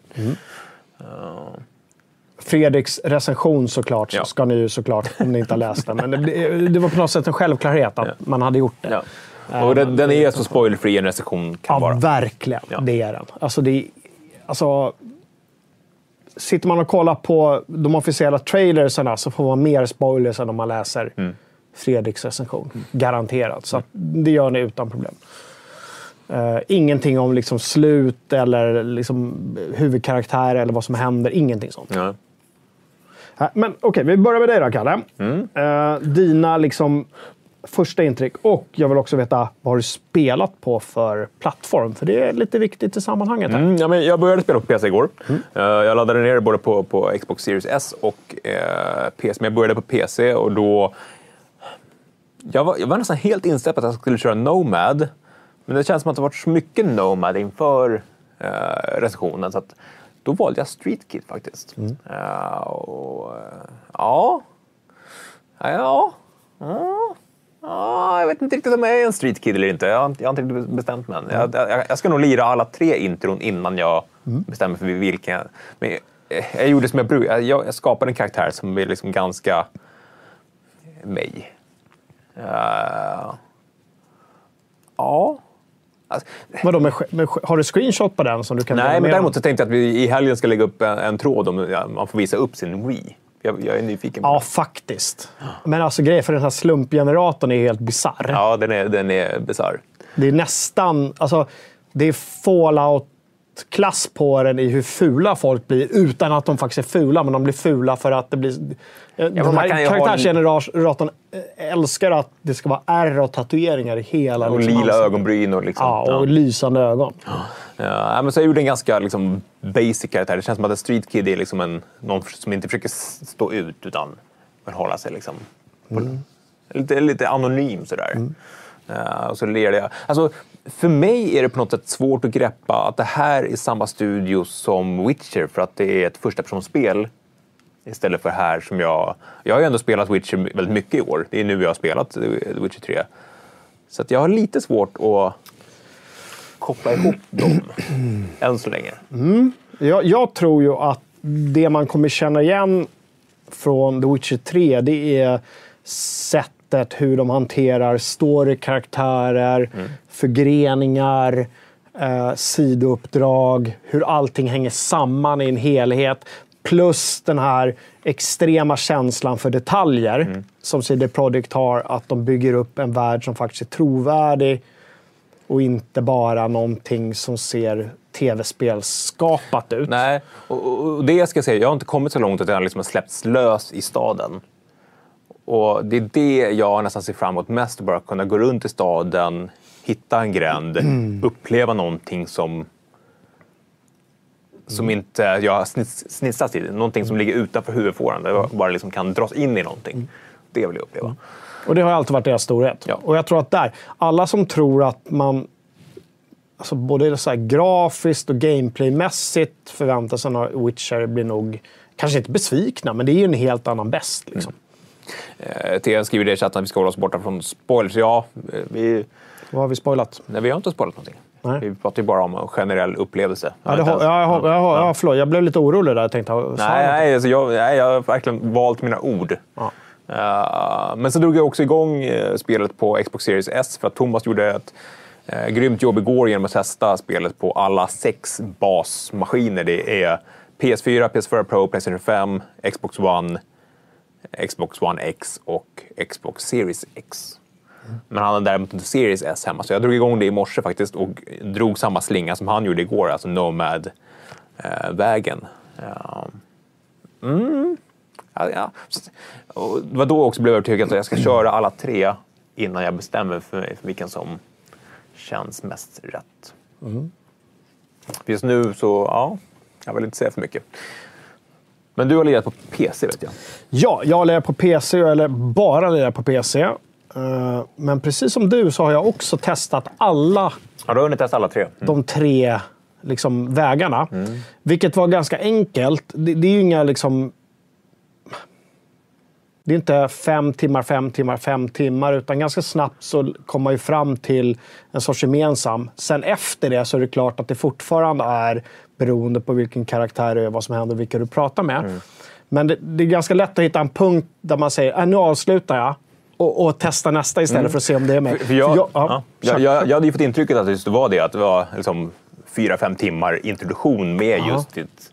Fredriks recension såklart, så Ja. ska ni ju såklart, om ni inte har läst den. Men det, det var på något sätt en självklarhet att Ja. man hade gjort det. Ja. Och den, den är så spoilerfri en recension kan Ja, vara. verkligen. Ja. Det är den. Alltså, det alltså, sitter man och kollar på de officiella trailersarna så får man mer spoilers än om man läser Mm. Fredriks recension. Garanterat. Så det gör ni utan problem. Eh, ingenting om liksom slut eller liksom huvudkaraktär eller vad som händer. Ingenting sånt. Ja. Äh, Men okej, vi börjar med dig då, Kalle. Mm. Eh, dina liksom, första intryck och jag vill också veta vad har du spelat på för plattform? För det är lite viktigt i sammanhanget. Här. Mm, ja, men jag började spela på PC igår. Eh, jag laddade ner det både på, på Xbox Series S och PC. Men jag började på PC och då... Jag var, jag var nästan helt inställd på att jag skulle köra Nomad. Men det känns som att det varit så mycket Nomad inför eh, recensionen. Så att då valde jag Street Kid faktiskt. Eh, och, eh, ja... Ja... ja. Ja, jag vet inte riktigt om jag är en street kid eller inte. Jag har jag har inte riktigt bestämt mig än. Jag, jag, jag ska nog lira alla tre intron innan jag bestämmer för vilken. jag- Men jag, jag gjorde som jag brukar. Jag, skapade en karaktär som är liksom ganska mig. Eh, ja. Alltså, Vadå, med, med, har du screenshot på den som du kan nej, men däremot så tänkte jag att vi i helgen ska lägga upp en, en tråd om ja, man får visa upp sin Wii. Jag, jag är nyfiken på Ja, det. faktiskt. Men alltså grejen för den här slumpgeneratorn är helt bisarr. Ja, den är, den är bisarr. Det är nästan... Alltså, det är fallout-klass på den i hur fula folk blir utan att de faktiskt är fula. Men de blir fula för att det blir... den man här kan ju ha- karaktärsgeneratorn älskar att det ska vara ärr och tatueringar i hela Och liksom, lila ansiktet. ögonbryn och liksom... Ja, och lysande ögon. Ja, men så jag gjorde en ganska liksom, basic karaktär. Det känns som att en street kid är liksom en, någon som inte försöker stå ut utan vill hålla sig liksom, på, lite, lite anonym sådär. Ja, och så lerade jag. Alltså, för mig är det på något sätt svårt att greppa att det här är samma studio som Witcher för att det är ett första personspel Istället för här som jag... Jag har ju ändå spelat Witcher väldigt mycket i år. Det är nu jag har spelat The Witcher 3. Så att jag har lite svårt att koppla ihop dem än så länge. Jag, jag tror ju att det man kommer känna igen från The Witcher 3, det är sättet hur de hanterar story-karaktärer, förgreningar, eh, sidouppdrag, hur allting hänger samman i en helhet. Plus den här extrema känslan för detaljer som CD Projekt har, att de bygger upp en värld som faktiskt är trovärdig och inte bara någonting som ser tv-spelsskapat ut. Nej, och, och det ska jag säga, jag har inte kommit så långt att jag liksom har släppts lös i staden. Och det är det jag nästan ser fram emot mest, bara kunna gå runt i staden, hitta en gränd, uppleva någonting som som inte jag har snits- snitsat i. Någonting som ligger utanför huvudfåran. Där jag bara liksom kan dras in i någonting. Det vill jag uppleva. Och det har alltid varit deras storhet. Ja. Och jag tror att där, alla som tror att man alltså både så här grafiskt och gameplaymässigt förväntar sig några Witcher blir nog, kanske inte besvikna, men det är ju en helt annan bäst. Liksom. Eh, TN skriver det i chatten att vi ska hålla oss borta från spoilers. Ja, eh, vi, Vad har vi spoilat? nej, vi har inte spoilat någonting. Nej. Vi pratar ju bara om en generell upplevelse. Ja, det har, ja, jag, har, jag, har, ja, förlåt, jag blev lite orolig där. Jag tänkte, Nej, nej, alltså jag, nej, jag har verkligen valt mina ord. Ja. Eh, men så drog jag också igång eh, spelet på Xbox Series S för att Thomas gjorde ett uh, grymt jobb igår genom att testa spelet på alla sex basmaskiner. Det är PS4, PS4 Pro, Playstation 5, Xbox One, Xbox One X och Xbox Series X. Men han hade däremot inte Series S hemma, så jag drog igång det i morse faktiskt och drog samma slinga som han gjorde igår, alltså Nomad-vägen. Ja, ja. Och det var då också blev jag övertygad att jag ska köra alla tre innan jag bestämmer för mig för vilken som känns mest rätt. Just nu så, ja, jag vill inte säga för mycket. Men du har lirat på PC vet jag. Ja, jag lirar på PC, eller bara lirar på PC. Eh, Men precis som du så har jag också testat alla Ja, du har hunnit testa alla tre. Mm. de tre liksom, vägarna. Vilket var ganska enkelt. Det, det är ju inga liksom... Det är inte fem timmar, fem timmar, fem timmar, utan ganska snabbt så kommer man ju fram till en sorts gemensam. Sen efter det så är det klart att det fortfarande är beroende på vilken karaktär du är, vad som händer och vilka du pratar med. Men det, det är ganska lätt att hitta en punkt där man säger äh, nu avslutar jag och, och testar nästa istället för att se om det är med. För jag, För jag- ja, jag, jag, jag hade ju fått intrycket att det var det, att det var liksom fyra, fem timmar introduktion med just ditt,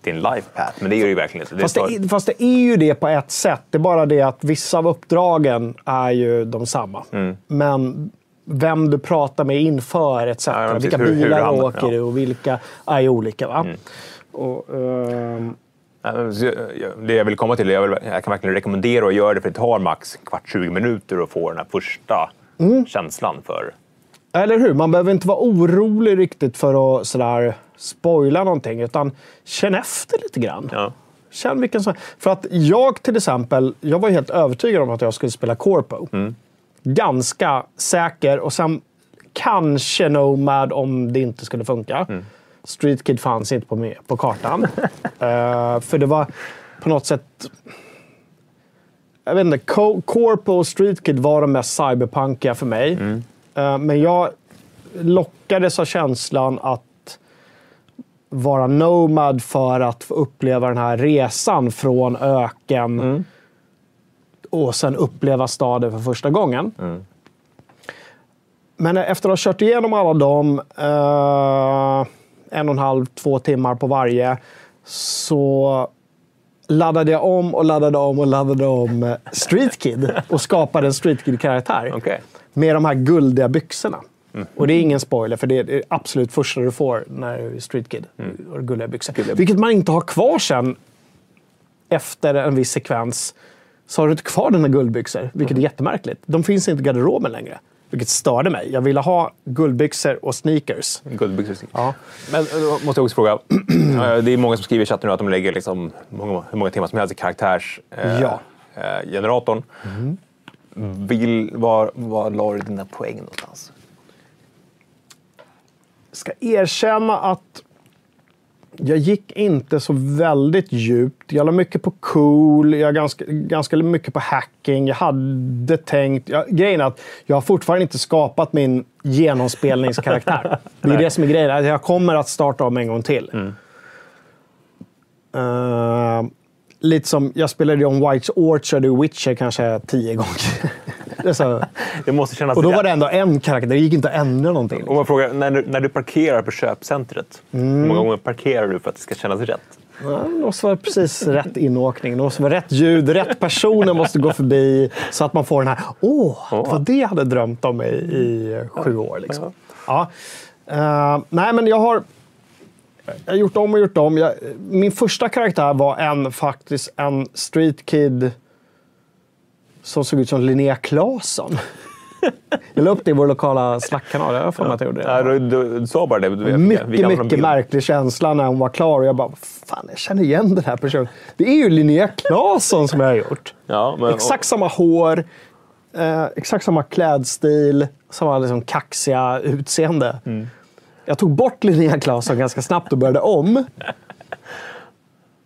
din life path. Men det är ju verkligen inte. Fast det, är- fast det är ju det på ett sätt. Det är bara det att vissa av uppdragen är ju de samma. Mm. Men vem du pratar med inför etc. Ja, vilka Hur- hur bilar han- åker ja. Mm. du och vilka är ju olika. Va? Och, ehm, Det jag vill komma till, jag, vill, jag kan verkligen rekommendera att göra det för det tar max kvart, 20 minuter att få den här första Mm. känslan för... eller hur? Man behöver inte vara orolig riktigt för att sådär, spoila någonting. Utan känn efter lite grann. Ja. Känn vilken som... För att jag till exempel, jag var helt övertygad om att jag skulle spela Corpo. Ganska säker och sen kanske Nomad om det inte skulle funka. Street Kid fanns inte på, på kartan. Eh, för det var på något sätt... Jag vet inte, Co- Corpo och Street Kid var de mest cyberpunkiga för mig. Eh, men jag lockades av känslan att vara nomad för att få uppleva den här resan från öken och sen uppleva staden för första gången. Men efter att ha kört igenom alla dem, eh, en och en halv, två timmar på varje, så laddade jag om och laddade om och laddade om eh, Street Kid och skapade en Street Kid-karaktär. Okej. Med de här guldiga byxorna. Och det är ingen spoiler, för det är det absolut första du får när du är Street Kid. Och guldiga byxor. Vilket man inte har kvar sen efter en viss sekvens. Så har du inte kvar dina guldbyxor, vilket är jättemärkligt. De finns inte i garderoben längre. Vilket störde mig. Jag ville ha guldbyxor och sneakers. Guldbyxor. Ja. Men då måste jag också fråga, eh, det är många som skriver i chatten nu att de lägger liksom många, hur många timmar som helst i karaktärsgeneratorn. Ja. Eh, generatorn. Vill, var, var la du dina poäng någonstans? ska erkänna att jag gick inte så väldigt djupt. Jag la mycket på cool, jag ganska, ganska mycket på hacking. Jag hade tänkt... Jag, grejen är att jag har fortfarande inte skapat min genomspelningskaraktär. det är det som är grejen. Jag kommer att starta om en gång till. Eh, lite som, jag spelade om White's Orchard och Witcher kanske tio gånger. det är så, Det måste kännas och då var det ändå en karaktär. Det gick inte att ändra någonting. Om man frågar, när, du- när du parkerar på köpcentret, Mm. hur många gånger parkerar du för att det ska kännas rätt? Ja, Det måste vara precis rätt inåkning. Det måste vara rätt ljud. Rätt personer måste gå förbi. Så att man får den här, åh, det var det jag hade drömt om i, i sju år. Liksom. Ja. Eh, nej, men jag har, jag har gjort om och gjort om. Jag, min första karaktär var en, faktiskt en street kid som såg ut som Linnea Claesson. Jag la upp det i vår lokala Slack-kanal. Jag för mig att jag gjorde det. Ja, du, du, sa bara det. Du vet, Mycket, vi mycket märklig känsla när hon var klar. Och jag bara, fan, jag känner igen den här personen. Det är ju Linnea Claesson som jag har gjort. Ja, men, Exakt samma hår, eh, exakt samma klädstil, samma liksom kaxiga utseende. Mm. Jag tog bort Linnea Claesson ganska snabbt och började om.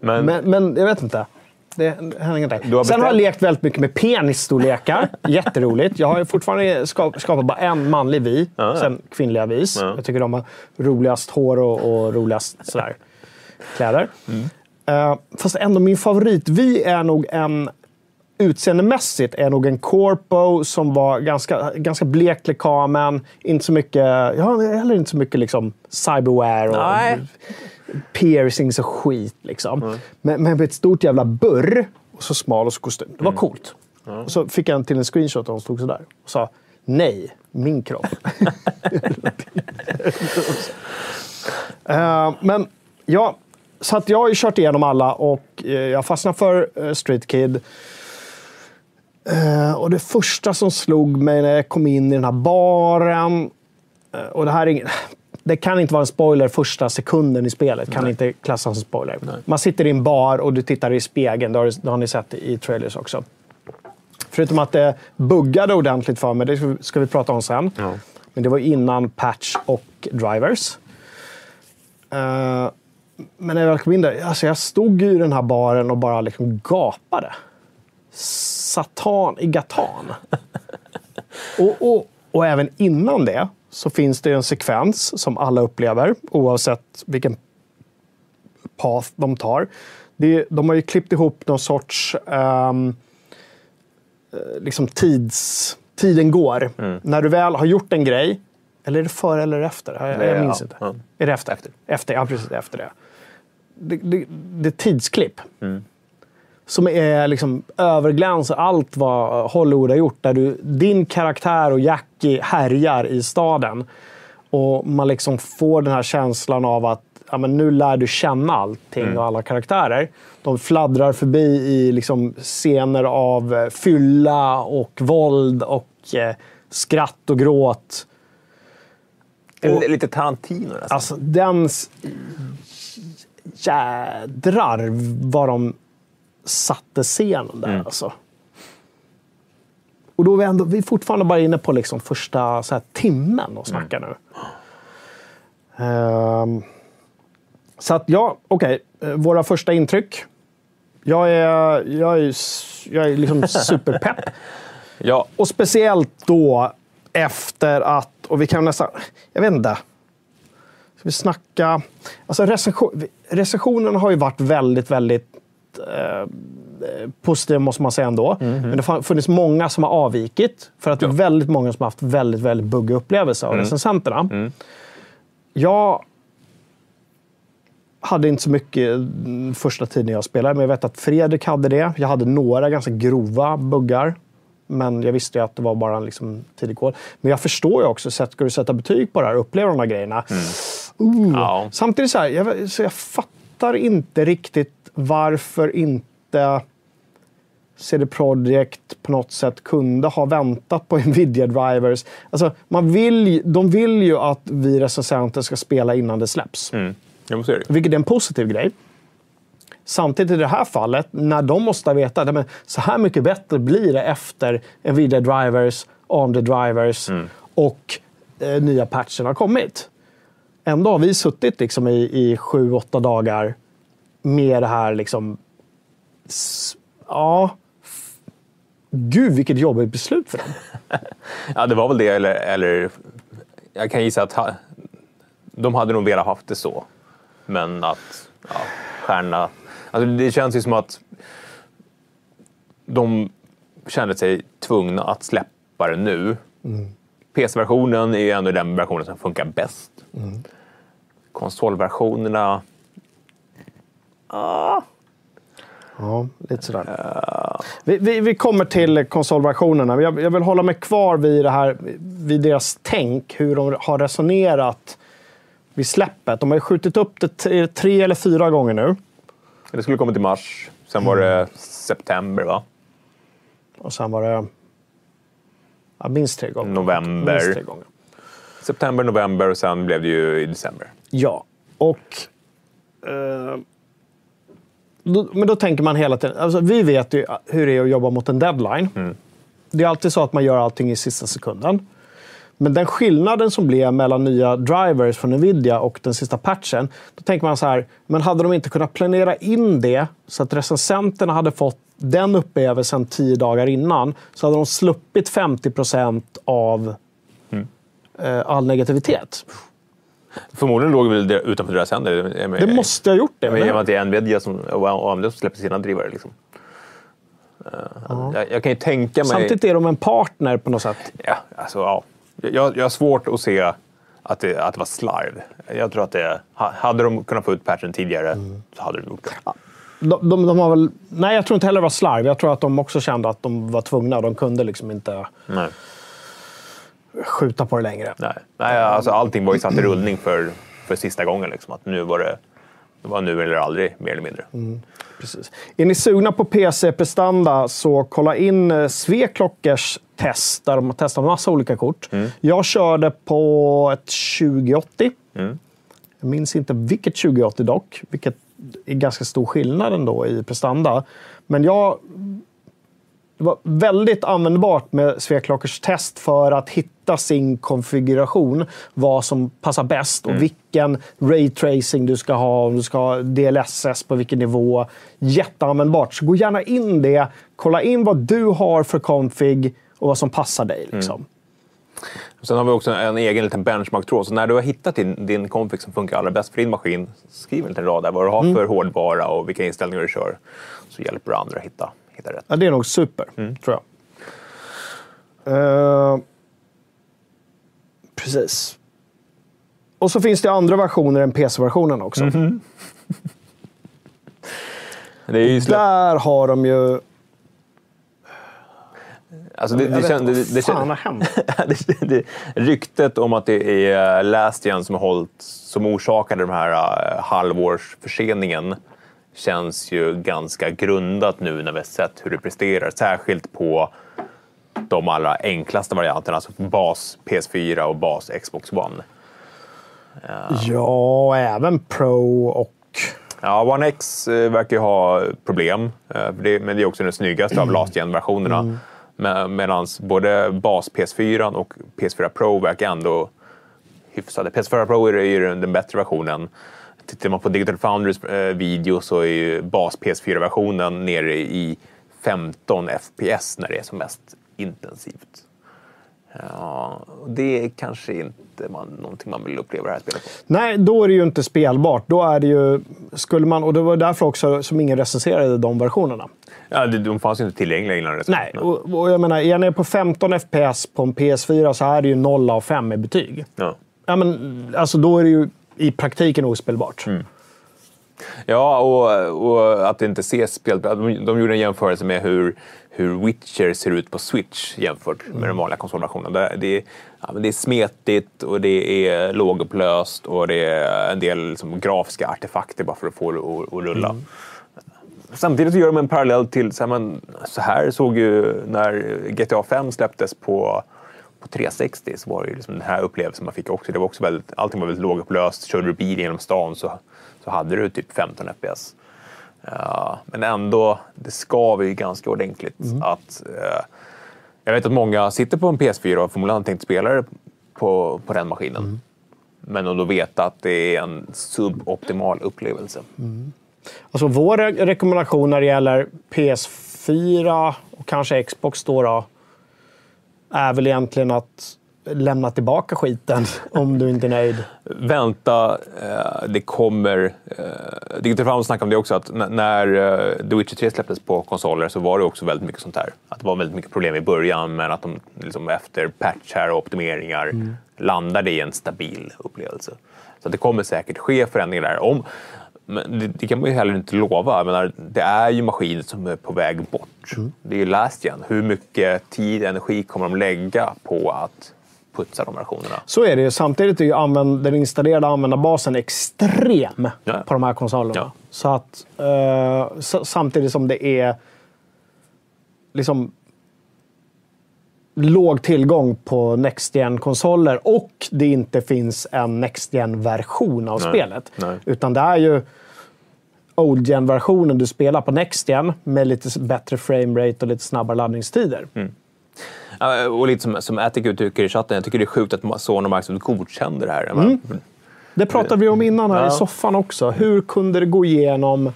men, Men, men jag vet inte. Det. Du har Sen har jag bestämt- lekt väldigt mycket med penisstorlekar. Jätteroligt. Jag har fortfarande skap, skapat bara en manlig vi, ja. sen kvinnliga vis. Ja. Jag tycker de har roligast hår och, och roligast sådär, kläder. Mm. Eh, fast ändå min favorit vi är nog en utseendemässigt är nog en corpo som var ganska, ganska blek lekamen. Inte så mycket, ja, heller inte så mycket liksom cyberware och Nej. Piercings och skit. Liksom. Men, men med ett stort jävla burr och så smal och så kostym. Det var coolt. Och så fick jag en till en screenshot och hon stod sådär och sa nej, min kropp. Eh, men ja, så att jag har ju kört igenom alla och eh, jag fastnade för eh, Street Kid. Eh, och det första som slog mig när jag kom in i den här baren, och det här är ingen, det kan inte vara en spoiler första sekunden i spelet, kan inte klassas som spoiler. Man sitter i en bar och du tittar i spegeln, det har, det har ni sett i trailers också. Förutom att det buggade ordentligt för mig, det ska vi- prata om sen. Men det var innan patch och drivers. Eh, men när jag väl kom in där, alltså jag stod i den här baren och bara liksom gapade. Satan i gatan. och, och, och även innan det så finns det en sekvens som alla upplever, oavsett vilken path de tar. De har ju klippt ihop någon sorts eh, liksom tids... Tiden går. När du väl har gjort en grej, eller är det före eller efter? Jag, jag minns ja, inte. ja. Är det efter? Efter, efter ja, precis efter det. Det, det, det är tidsklipp. Som är liksom överglänsar allt vad Hollywood har gjort. Där du, din karaktär och Jackie härjar i staden. Och man liksom får den här känslan av att ja, men nu lär du känna allting och alla karaktärer. De fladdrar förbi i liksom scener av eh, fylla och våld och eh, skratt och gråt. L- Lite Tarantino nästan. Alltså den... Jädrar vad de satte scenen där alltså. Och då är vi, ändå, vi är fortfarande bara inne på liksom första så här, timmen och snackar nu. Ehm, så att ja, okej. Eh, Våra första intryck. Jag är, jag är, jag är liksom superpepp. Ja, Och speciellt då efter att, och vi kan nästan, jag vet inte. Ska vi snacka? Alltså recension, recensionen har ju varit väldigt, väldigt eh, positiv måste man säga ändå. Men det har funnits många som har avvikit. För att det är väldigt många som har haft väldigt, väldigt buggiga upplevelser av recensenterna. Jag hade inte så mycket mm, första tiden jag spelade, men jag vet att Fredrik hade det. Jag hade några ganska grova buggar. Men jag visste ju att det var bara en liksom tidig kod. Men jag förstår ju också, ska du sätta betyg på det här, uppleva de här grejerna. Uh. Ja. Samtidigt så här, jag, så jag fattar inte riktigt varför inte CD Projekt på något sätt kunde ha väntat på Nvidia Drivers. Alltså, man vill, de vill ju att vi recensenter ska spela innan det släpps. säga det. Vilket är en positiv grej. Samtidigt i det här fallet, när de måste veta att så här mycket bättre blir det efter Nvidia Drivers, AMD Drivers och eh, nya patchen har kommit. ändå har vi suttit liksom i, i sju, åtta dagar med det här liksom... Ja. Gud, vilket jobbigt beslut för dem. Ja, det var väl det, eller, eller jag kan gissa att ha, de hade nog velat haft det så. Men att ja, stjärnorna... Alltså det känns ju som att de kände sig tvungna att släppa det nu. PC-versionen är ju ändå den versionen som funkar bäst. Konsolversionerna... Ja, lite sådär. Vi, vi, vi kommer till konsolversionerna. Jag, jag vill hålla mig kvar vid, det här, vid deras tänk, hur de har resonerat vid släppet. De har ju skjutit upp det tre eller fyra gånger nu. Det skulle komma till mars. Sen var det september, va? Och sen var det ja, minst tre gånger. November. Minst tre gånger. September, november och sen blev det ju i december. Ja, och... Eh, då, men då tänker man hela tiden... Alltså, vi vet ju hur det är att jobba mot en deadline. Det är alltid så att man gör allting i sista sekunden. Men den skillnaden som blev mellan nya drivers från Nvidia och den sista patchen, då tänker man så här, men hade de inte kunnat planera in det så att recensenterna hade fått den upplevelsen tio dagar innan, så hade de sluppit 50% av eh, all negativitet. Förmodligen låg väl det utanför deras händer. Det måste ha gjort det. Men i och med att det är Nvidia som, och AMD som släpper sina drivare. Liksom. Eh, jag, jag kan ju tänka mig... Samtidigt är de en partner på något sätt. Ja, alltså, ja. Jag, jag har svårt att se att det, att det var slarv. Jag tror att det... ha- Hade de kunnat få ut patchen tidigare Mm. så hade de gjort det. De, de, de har väl, nej, jag tror inte heller det var slarv. Jag tror att de också kände att de var tvungna. De kunde liksom inte Nej. Skjuta på det längre. Nej. Nej, alltså, allting var ju satt i rullning för, för sista gången. Liksom. Att nu var det, det var nu eller aldrig, mer eller mindre. Precis. Är ni sugna på PC-prestanda så kolla in eh, Sveklockers test där de har testat en massa olika kort. Jag körde på ett 2080. Jag minns inte vilket 2080 dock, vilket är ganska stor skillnad ändå i prestanda. Men jag det var väldigt användbart med Sveklockers test för att hitta sin konfiguration. Vad som passar bäst och vilken raytracing du ska ha. Om du ska ha DLSS på vilken nivå. Jätteanvändbart. Så gå gärna in det. Kolla in vad du har för config och vad som passar dig. Liksom. Sen har vi också en egen liten benchmark-tråd. Så när du har hittat din, din config som funkar allra bäst för din maskin, skriv en liten rad där vad du har Mm. för hårdvara och vilka inställningar du kör. Så hjälper du andra att hitta, hitta rätt. Ja, det är nog super, tror jag. Eh, precis. Och så finns det andra versioner än PC-versionen också. Ju släpp... Där har de ju... alltså det, det, vet kän, inte det, det, fan det, det, ryktet om att det är Last Gen som, hållit, som orsakade den här uh, halvårsförseningen känns ju ganska grundat nu när vi har sett hur det presterar. Särskilt på de allra enklaste varianterna, alltså bas PS4 och bas Xbox One. Ja, även Pro och... Ja, One X eh, verkar ju ha problem, eh, men det är också den snyggaste av last gen-versionerna. Mm. Medan både bas PS4 och PS4 Pro verkar ändå hyfsade. PS4 Pro är ju den bättre versionen. Tittar man på Digital Foundries eh, video så är ju bas PS4-versionen nere i 15 FPS när det är som mest intensivt. Ja, det är kanske inte man, någonting man vill uppleva det här spelet på. Nej, då är det ju inte spelbart. Då är det ju... Skulle man, och det var därför också som ingen recenserade de versionerna. Ja, de fanns ju inte tillgängliga innan det. Nej, och, och jag menar, är ni på 15 FPS på en PS4 så är det ju 0 av 5 i betyg. Ja. Ja, men, alltså, då är det ju i praktiken ospelbart. Ja, och, och att det inte ses spel. De, de gjorde en jämförelse med hur, hur Witcher ser ut på Switch jämfört med den vanliga konsolversionen. Det, det, är- ja, det är smetigt och det är lågupplöst och det är en del liksom, grafiska artefakter bara för att få det att, rulla. Samtidigt så gör de en parallell till, så här, men, så här såg ju när GTA 5 släpptes på, på 360 så var det ju liksom den här upplevelsen man fick också. Det var också väldigt, allting var väldigt lågupplöst. Körde du bil genom stan så, så hade du typ 15 FPS. Ja, men ändå, det skaver ju ganska ordentligt. att eh, Jag vet att många sitter på en PS4 och förmodligen tänkt spela det på, på den maskinen. Men ändå veta att det är en suboptimal upplevelse. Alltså vår re- rekommendation när det gäller PS4 och kanske Xbox då, då är väl egentligen att lämna tillbaka skiten om du inte är nöjd. Vänta, eh, det kommer... Eh, Digital Foundry snackade om det också, att när eh, The Witcher 3 släpptes på konsoler så var det också väldigt mycket sånt här. Att det var väldigt mycket problem i början, men att de liksom efter patchar och optimeringar landade i en stabil upplevelse. Så att det kommer säkert ske förändringar där. Om, men det, det kan man ju heller inte lova. Jag menar, det är ju maskiner som är på väg bort. Det är ju last gen. Hur mycket tid och energi kommer de lägga på att putsa de versionerna? Så är det ju. Samtidigt är ju använd, den installerade användarbasen extrem Ja. på de här konsolerna. Ja. Så att, eh, samtidigt som det är liksom låg tillgång på Next gen-konsoler och det inte finns en Next gen-version av Nej. spelet. Nej. Utan det är ju Old gen-versionen du spelar på Next gen med lite bättre framerate och lite snabbare laddningstider. Ja, och lite som, som Attic uttrycker i chatten, jag tycker det är sjukt att Sony och Microsoft godkände det här. Jag menar, Det pratade vi om innan här Ja. i soffan också. Hur kunde det gå igenom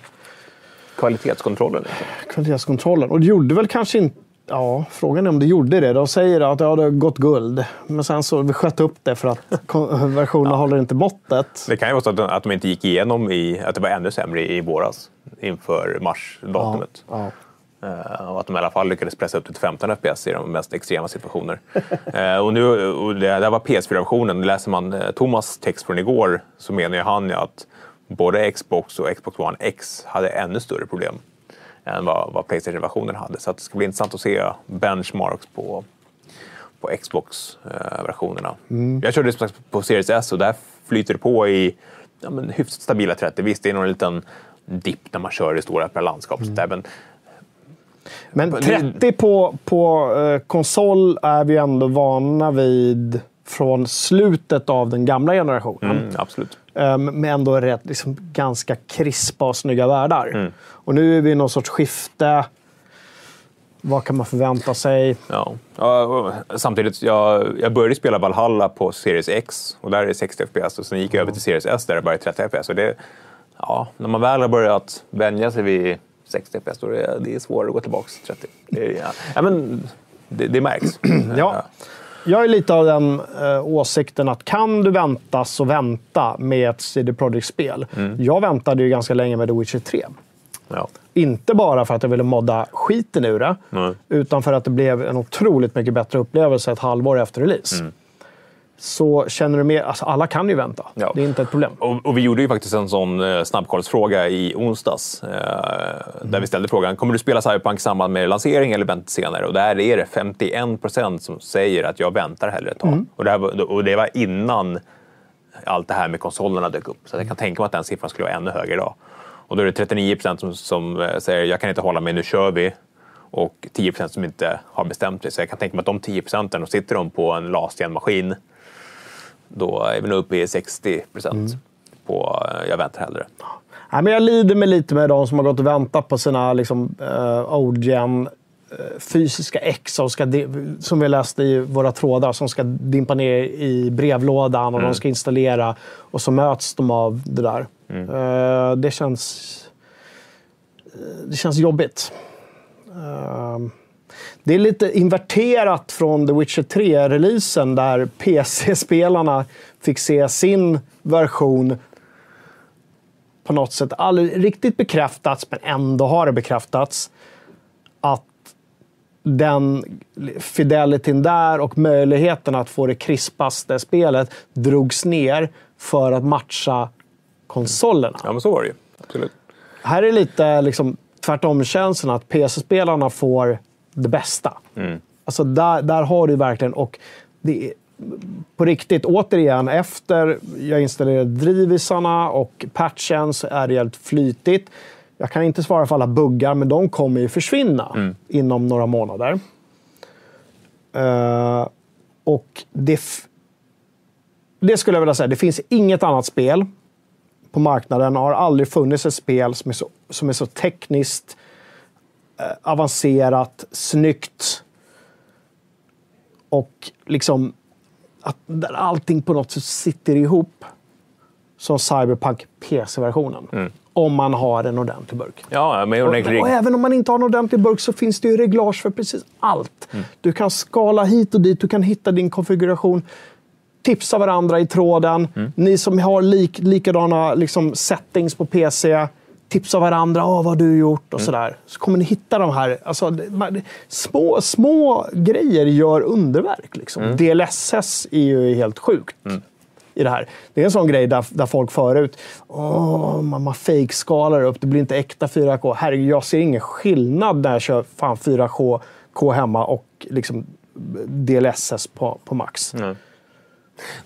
Kvalitetskontrollen. Liksom. kvalitetskontrollen? Och det gjorde väl kanske inte... Ja, frågan är om det gjorde det. De säger att ja, det har gått guld. Men sen så vi sköt upp det för att versionen håller inte måttet. Det kan ju vara så att de, att de inte gick igenom, i, att det var ännu sämre i våras inför marsdatumet. Ja. Eh, och att de i alla fall lyckades pressa upp till 15 FPS i de mest extrema situationer. Eh, och nu, och det, det här var PS4-versionen. Läser man eh, Thomas text från igår så menar ju han ju att både Xbox och Xbox One X hade ännu större problem än vad, vad Playstation-versionen hade. Så att det ska bli intressant att se benchmarks på, på Xbox-versionerna. Jag körde som sagt på Series S och där flyter det på i ja, men, hyfsat stabila 30. Visst, det är någon liten dipp när man kör i stora öppna landskap. så där, Men Men Det- 30 på, på eh, konsol är vi ändå vana vid från slutet av den gamla generationen. mm, absolut. Um, med ändå rätt, liksom, ganska krispa och snygga världar. Mm. Och nu är vi i någon sorts skifte. Vad kan man förvänta sig? Ja. Ja, Samtidigt, jag, jag började spela Valhalla på Series X och där är det 60 FPS och sen gick jag över till Series S där det bara är 30 FPS. Och det, ja, när man väl har börjat vänja sig vid 60 FPS då är det, det är svårare att gå tillbaka till 30. Det, ja. Ja, men, det, det märks. Ja. Jag är lite av den eh, åsikten att kan du vänta så vänta med ett CD Projekt-spel. Mm. Jag väntade ju ganska länge med The Witcher 3. Ja. Inte bara för att jag ville modda skiten ur det, Nej. utan för att det blev en otroligt mycket bättre upplevelse ett halvår efter release. Så känner du mer... Alltså alla kan ju vänta. Mm. Ja. Det är inte ett problem. Och, och vi gjorde ju faktiskt en sån eh, snabbkollsfråga i onsdags. Eh, Där vi ställde frågan, kommer du spela Cyberpunk i samband med lansering eller vänta senare? Och där är det 51 procent som säger att jag väntar hellre ett tag. Och, det här, var- och det var innan allt det här med konsolerna dök upp. Så jag kan tänka mig att den siffran skulle vara ännu högre idag. Och då är det 39 procent som, som eh, säger jag kan inte hålla mig, nu kör vi. Och 10 procent som inte har bestämt sig. Så jag kan tänka mig att de 10 procenten, sitter de på en last maskin då är vi nog uppe i 60 procent på eh, jag väntar hellre. Nej, men jag lider med lite med de som har gått och väntat på sina liksom, uh, OGen eh, fysiska ex som, ska, som vi läste i våra trådar som ska dimpa ner i brevlådan och de ska installera och så möts de av det där. Eh, det känns... eh, Det känns jobbigt. Eh, det är lite inverterat från The Witcher 3-releasen där PC-spelarna fick se sin version på något sätt aldrig riktigt bekräftats, men ändå har det bekräftats att den fidelityn där och möjligheten att få det krispaste spelet drogs ner för att matcha konsolerna. Ja, men så var det ju. Absolut. Här är lite liksom, tvärtom-känslan att PC-spelarna får det bästa. Alltså där, där har du verkligen... Och det är, på riktigt, återigen, efter jag installerade drivisarna och patchen så är det helt flytigt. Jag kan inte svara för alla buggar, men de kommer ju försvinna inom några månader. Eh, och det, det skulle jag vilja säga, det finns inget annat spel på marknaden har aldrig funnits ett spel som är så, som är så tekniskt avancerat, snyggt och liksom att där allting på något sätt sitter ihop som Cyberpunk PC-versionen. Om man har en ordentlig burk. Ja, ordentlig Och, och även om man inte har en ordentlig burk så finns det ju reglage för precis allt. Du kan skala hit och dit, du kan hitta din konfiguration, tipsa varandra i tråden. Ni som har lik, likadana liksom, settings på PC, tipsa varandra. Åh, vad har du gjort? Och sådär. Så kommer ni hitta de här... Alltså, små, små grejer gör underverk. Liksom. DLSS är ju helt sjukt i det här. Det är en sån grej där, där folk förut, åh, man, man fake-skalar upp, det blir inte äkta 4K. Herregud, jag ser ingen skillnad när jag kör fan 4K K hemma och liksom DLSS på, på max.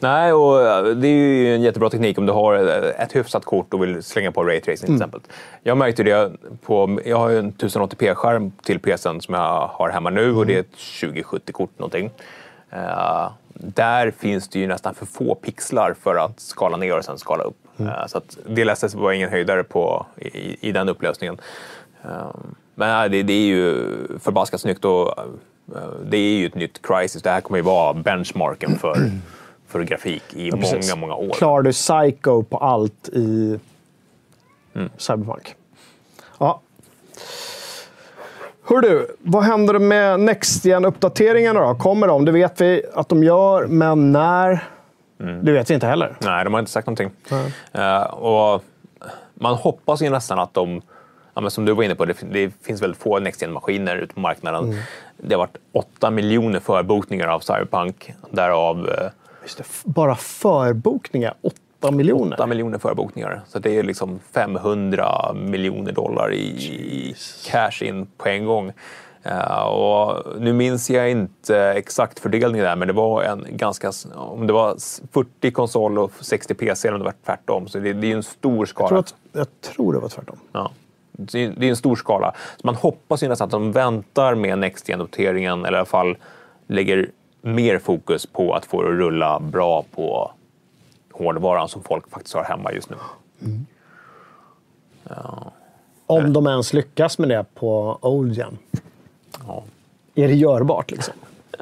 Nej, och eh, det är ju en jättebra teknik om du har eh, ett hyfsat kort och vill slänga på raytracing till exempel. Jag märkte det på, jag har ju en 1080p-skärm till PCn som jag har hemma nu och det är ett 2070-kort någonting. Eh, där finns det ju nästan för få pixlar för att skala ner och sen skala upp. Eh, så att DLSS var ingen höjdare på, i, i den upplösningen. Eh, men det, det är ju förbaskat snyggt och det är ju ett nytt Crisis. Det här kommer ju vara benchmarken för, för grafik i Precis. många, många år. Klarar du Psycho på allt i Cyberpunk? Ja. Hör du, vad händer med Next uppdateringarna då? Kommer de? Det vet vi att de gör, men när? Det vet vi inte heller. Nej, de har inte sagt någonting. Eh, och man hoppas ju nästan att de, ja, men som du var inne på, det, det finns väldigt få Next maskiner ute på marknaden. Mm. Det har varit 8 miljoner förbokningar av Cyberpunk, därav eh, det, bara förbokningar, 8 miljoner. 8 miljoner förbokningar. Så det är liksom 500 miljoner dollar i, cash in på en gång. Eh, och nu minns jag inte exakt fördelningen där, men det var en ganska... Om det var 40 konsol och 60 PC eller om det var tvärtom. Så det, det är en stor skala. Jag tror, att, jag tror det var tvärtom. Ja. Det är en stor skala. Så man hoppas ju nästan att de väntar med next gen-noteringen eller i alla fall lägger mer fokus på att få det att rulla bra på hårdvaran som folk faktiskt har hemma just nu. Om de ens lyckas med det på Old Gen. Ja. Är det görbart liksom?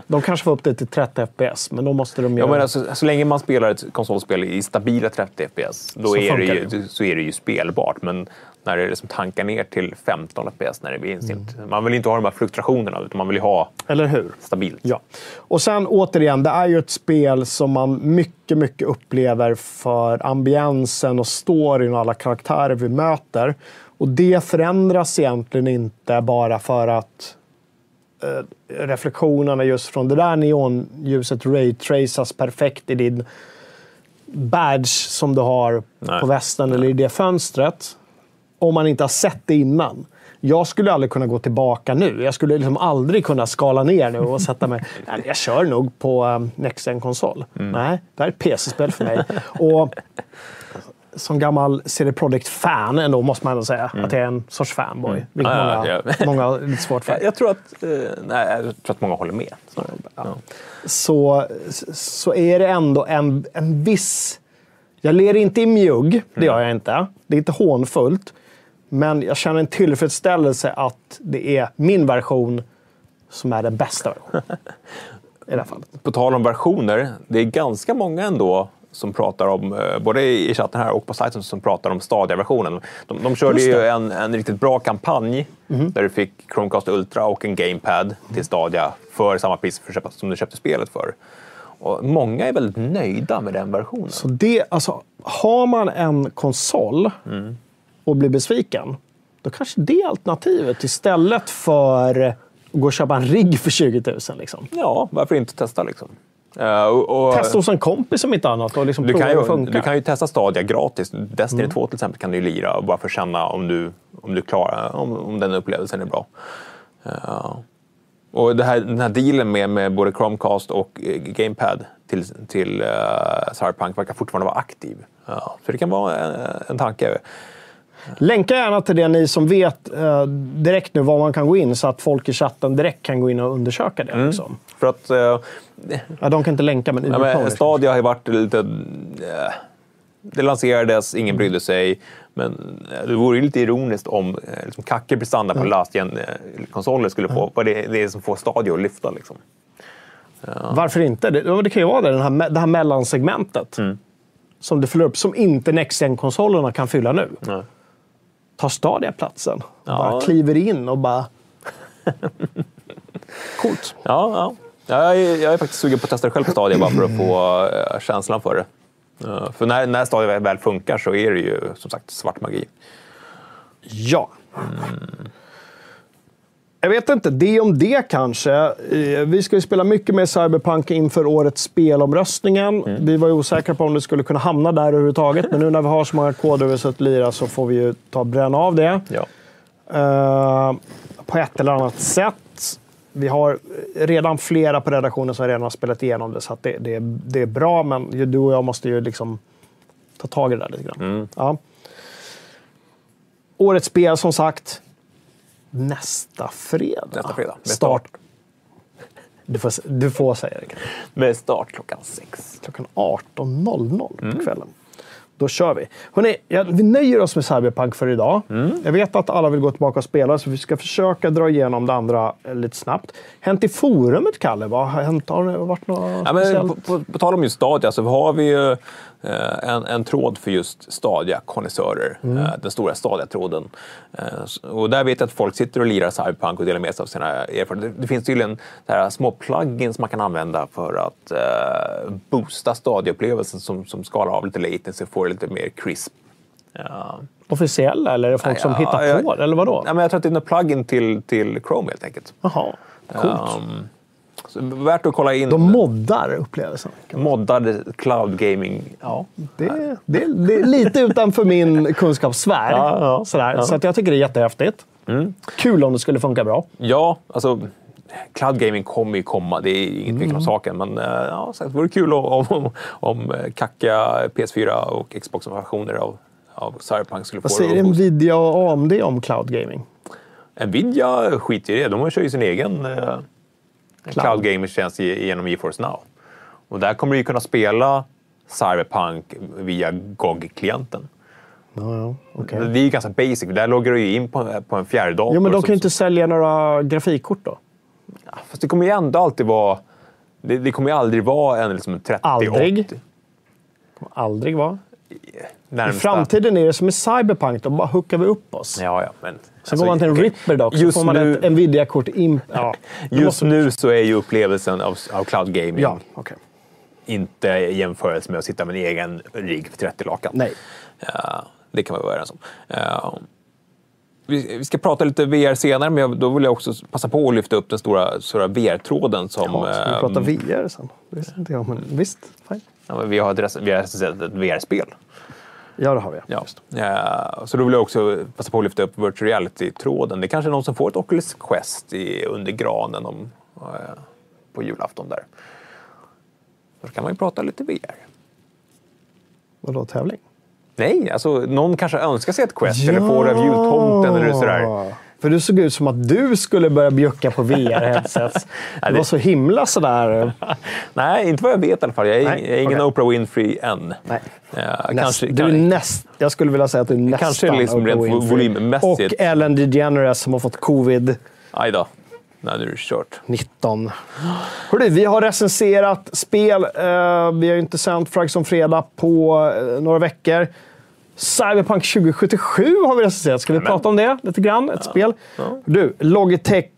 De kanske får upp det till 30 FPS, men då måste de Ja, göra... men alltså, så länge man spelar ett konsolspel i stabila 30 FPS då Så är det ju, det. så är det ju spelbart. Men när det liksom tankar ner till 15 FPS när det blir inställt. Man vill inte ha de här fluktuationerna utan man vill ju ha Eller hur? stabilt. Ja. Och sen återigen, det är ju ett spel som man mycket, mycket upplever för ambiensen och storyn och alla karaktärer vi möter. Och det förändras egentligen inte bara för att eh, reflektionerna just från det där neonljuset raytracas perfekt i din badge som du har Nej. på västen eller i det fönstret. Om man inte har sett det innan. Jag skulle aldrig kunna gå tillbaka nu. Jag skulle liksom aldrig kunna skala ner nu och sätta mig... Nej, jag kör nog på um, Next konsol Nej, det här är ett PC-spel för mig. och som gammal CD Projekt-fan ändå, måste man ändå säga. Att jag är en sorts fanboy. Vilket Ja, många, ja, ja. många har lite svårt för. Jag, tror att, eh, nej, jag tror att många håller med. Ja. så, så är det ändå en, en viss... Jag ler inte i mjugg, det gör jag inte. Det är inte hånfullt. Men jag känner en tillfredsställelse att det är min version som är den bästa versionen. I det här fallet. På tal om versioner, det är ganska många ändå som pratar om, eh, både i chatten här och på sajten, som pratar om Stadia-versionen. De, de körde ju en, en riktigt bra kampanj där du fick Chromecast Ultra och en GamePad till Stadia för samma pris som du köpte spelet för. Och många är väldigt nöjda med den versionen. Så det, alltså, har man en konsol och blir besviken, då kanske det är alternativet istället för att gå och köpa en rigg för 20 000. Liksom. Ja, varför inte testa liksom? Eh, och, och, Testa hos en kompis om inte annat och liksom du, prova kan hur det ju, funkar. du kan ju testa Stadia gratis. Destiny Mm. 2 till exempel kan du ju lira och bara för att känna om du, om du klarar, om, om den upplevelsen är bra. Eh, och det här, den här dealen med, med både Chromecast och eh, GamePad till, till uh, Cyberpunk verkar fortfarande vara aktiv. Ja, så det kan vara en, en tanke. Länka gärna till det ni som vet eh, direkt nu var man kan gå in så att folk i chatten direkt kan gå in och undersöka det. Liksom. För att eh, Ja, de kan inte länka, men Ja, UV men Stadia har ju varit lite... eh, Det lanserades, ingen brydde sig. Men eh, det vore ju lite ironiskt om eh, liksom, kackig prestanda på last gen konsoler skulle få vara det, det som får Stadia att lyfta. Liksom. Varför inte? Det, ja, det kan ju vara det, den här, det här mellansegmentet. Mm. Som det fyller upp, som inte Next konsolerna kan fylla nu. Nej. Tar Stadia platsen. Och Ja. Bara kliver in och bara... Coolt. Ja, ja. ja jag, är, jag är faktiskt sugen på att testa det själv på Stadia bara för att få eh, känslan för det. Eh, för när, när Stadia väl funkar så är det ju som sagt svart magi. Ja. Jag vet inte, det om det kanske. Eh, Vi ska ju spela mycket med Cyberpunk inför årets spelomröstningen. Mm. Vi var ju osäkra på om det skulle kunna hamna där överhuvudtaget. Men nu när vi har så många koder att lira så får vi ju ta och bränna av det. Ja. Eh, på ett eller annat sätt. Vi har redan flera på redaktionen som redan har spelat igenom det, så det, det, det är bra. Men du och jag måste ju liksom ta tag i det där lite grann. Ja. Årets spel, som sagt, nästa fredag. Nästa fredag. Med Start. Du får, du får säga det. Med start klockan sex. Klockan 18.00 Mm. på kvällen. Då kör vi. Hörrni, ja, vi nöjer oss med Cyberpunk för idag. Mm. Jag vet att alla vill gå tillbaka och spela, så vi ska försöka dra igenom det andra eh, lite snabbt. Hänt i forumet, Kalle? Vad har hänt? Har det varit något Ja, men speciellt? på, på, på tal om just Stadia så har vi ju en, en tråd för just Stadia-konnässörer. Eh, den stora Stadia-tråden. Eh, och där vet jag att folk sitter och lirar Cyberpunk och delar med sig av sina erfarenheter. Det, finns tydligen här små plugins man kan använda för att eh, boosta Stadia-upplevelsen som, som skalar av lite latency och får lite mer crisp. Ja. Officiella, eller är det folk som Ja, hittar jag- på det? Eller vadå? Ja, men jag tror att det är en plugin till, till Chrome helt enkelt. Jaha, coolt. Um, så värt att kolla in. De moddar upplevelsen. moddad cloud gaming. Ja, det, det, det är lite utanför min kunskapssfär. Ja, ja, Sådär. ja. Så att jag tycker det är jättehäftigt. Kul om det skulle funka bra. Ja, alltså cloud gaming kommer ju komma. Det är inget tvekan om saken. Men eh, ja, det vore kul om, om, om eh, kacka PS4 och Xbox-versioner av, av Cyberpunk skulle få Vad säger det att boosta. Nvidia och AMD om cloud gaming? Nvidia skiter i det. De kör ju sin egen eh, Cloud. cloud gaming-tjänst ge- genom GeForce Now. Och där kommer du ju kunna spela Cyberpunk via GOG-klienten. Ja, ja, okej. Det är ju ganska basic. Där loggar du ju in på, på en fjärrdator. Jo, men de kan ju inte sälja några grafikkort då. Fast det kommer ju ändå alltid vara... Det, det kommer ju aldrig vara en, liksom en 30 Aldrig. 80 Kommer aldrig vara. I närmsta. framtiden är det som i Cyberpunk. Då bara hookar vi upp oss. Ja, ja, men... Sen går man till en. Ripper dock, så får man nu- ett Nvidia-kort in... Ja, Just nu så är ju upplevelsen av, av cloud gaming Ja, okej. inte jämförelse med att sitta med en egen rigg för 30 lakan. Nej. Ja, det kan vi vara överens om. Ja, vi, vi ska prata lite VR senare, men jag, då vill jag också passa på att lyfta upp den stora, stora VR-tråden som... Ja, ska vi prata ehm, VR sen? Det visste inte jag, men visst. Fine. ja, men vi har vi har ett VR-spel. Ja, det har vi. Ja. Ja, så då vill jag också passa på att lyfta upp virtual reality-tråden. Det är kanske är någon som får ett Oculus Quest i, under granen om, eh, på julafton där. Då kan man ju prata lite VR. Vadå, tävling? Nej, alltså någon kanske önskar sig ett Quest eller får det av jultomten eller sådär. För du såg ut som att du skulle börja bjucka på VR-headsets. Du det- var så himla sådär... Nej, inte vad jag vet i alla fall. Jag är, Nej, jag är ingen okej. Oprah Winfrey än. Nej. Ja, Näst, kanske, du är näst, jag skulle vilja säga att du är nästan Kanske liksom Oprah rent Winfrey. volymmässigt. Och Ellen DeGeneres som har fått covid. aj då. Nej, nu är det kört. 19. Hörru, vi har recenserat spel. Eh, vi har ju inte sänt Frags om fredag på eh, några veckor. Cyberpunk 2077 har vi recenserat. Ska vi Amen. prata om det lite grann? Ett spel. Du, Logitech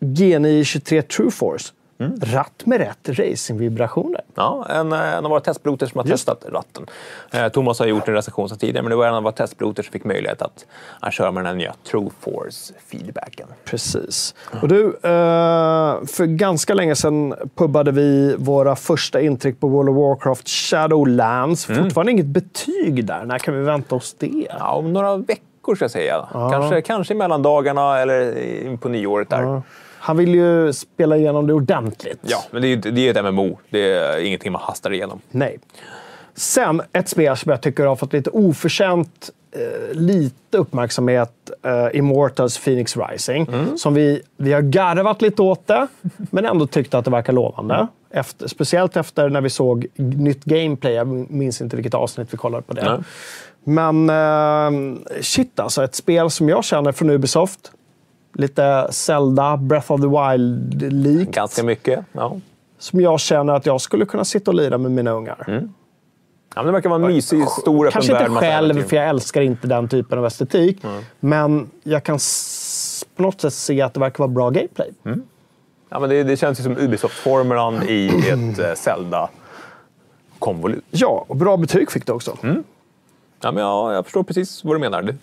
G9 23 True Force. Mm. Ratt med rätt racingvibrationer. Ja, en, eh, en av våra testpiloter som har Just testat ratten. Eh, Thomas har gjort en recension sedan tidigare, men det var en av våra testpiloter som fick möjlighet att, att köra med den här nya True Force-feedbacken. Precis. Och du, eh, för ganska länge sedan pubbade vi våra första intryck på World of Warcraft Shadowlands. Mm. Fortfarande inget betyg där. När kan vi vänta oss det? Ja, om några veckor ska jag säga. Kanske, kanske mellan dagarna eller in på nyåret där. Han vill ju spela igenom det ordentligt. Ja, men det är ju det är ett MMO. Det är ingenting man hastar igenom. Nej. Sen ett spel som jag tycker har fått lite oförtjänt eh, lite uppmärksamhet. Eh, Immortals Phoenix Rising. Mm. Som vi, vi har garvat lite åt det, men ändå tyckte att det verkar lovande. Efter, speciellt efter när vi såg nytt gameplay. Jag minns inte vilket avsnitt vi kollade på det. Nej. Men eh, shit alltså, ett spel som jag känner från Ubisoft. Lite Zelda, Breath of the Wild-likt. Ganska mycket. Ja. som jag känner att jag skulle kunna sitta och lira med mina ungar. Ja, men det verkar vara en mysig, stor öppen Kanske inte värld. själv, för jag älskar inte den typen av estetik. Men jag kan på något sätt se att det verkar vara bra gameplay. Ja, men det, det känns ju som Ubisoft-formulan i ett eh, Zelda-konvolut. Ja, och bra betyg fick det också. Ja, men ja, jag förstår precis vad du menar.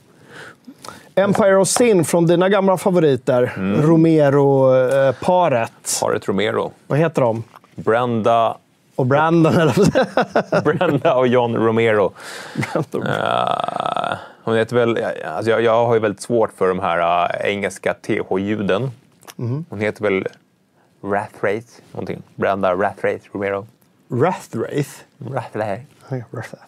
Empire of Sin från dina gamla favoriter. Romero-paret. Paret Romero. Vad heter de? Brenda, Och Brandon, eller? Brenda och John Romero. Eh, hon heter väl, alltså jag, jag har ju väldigt svårt för de här eh, engelska TH-ljuden. Hon heter väl Rathraith, någonting. Brenda Rathraith Romero. Rathraith. Rathraith.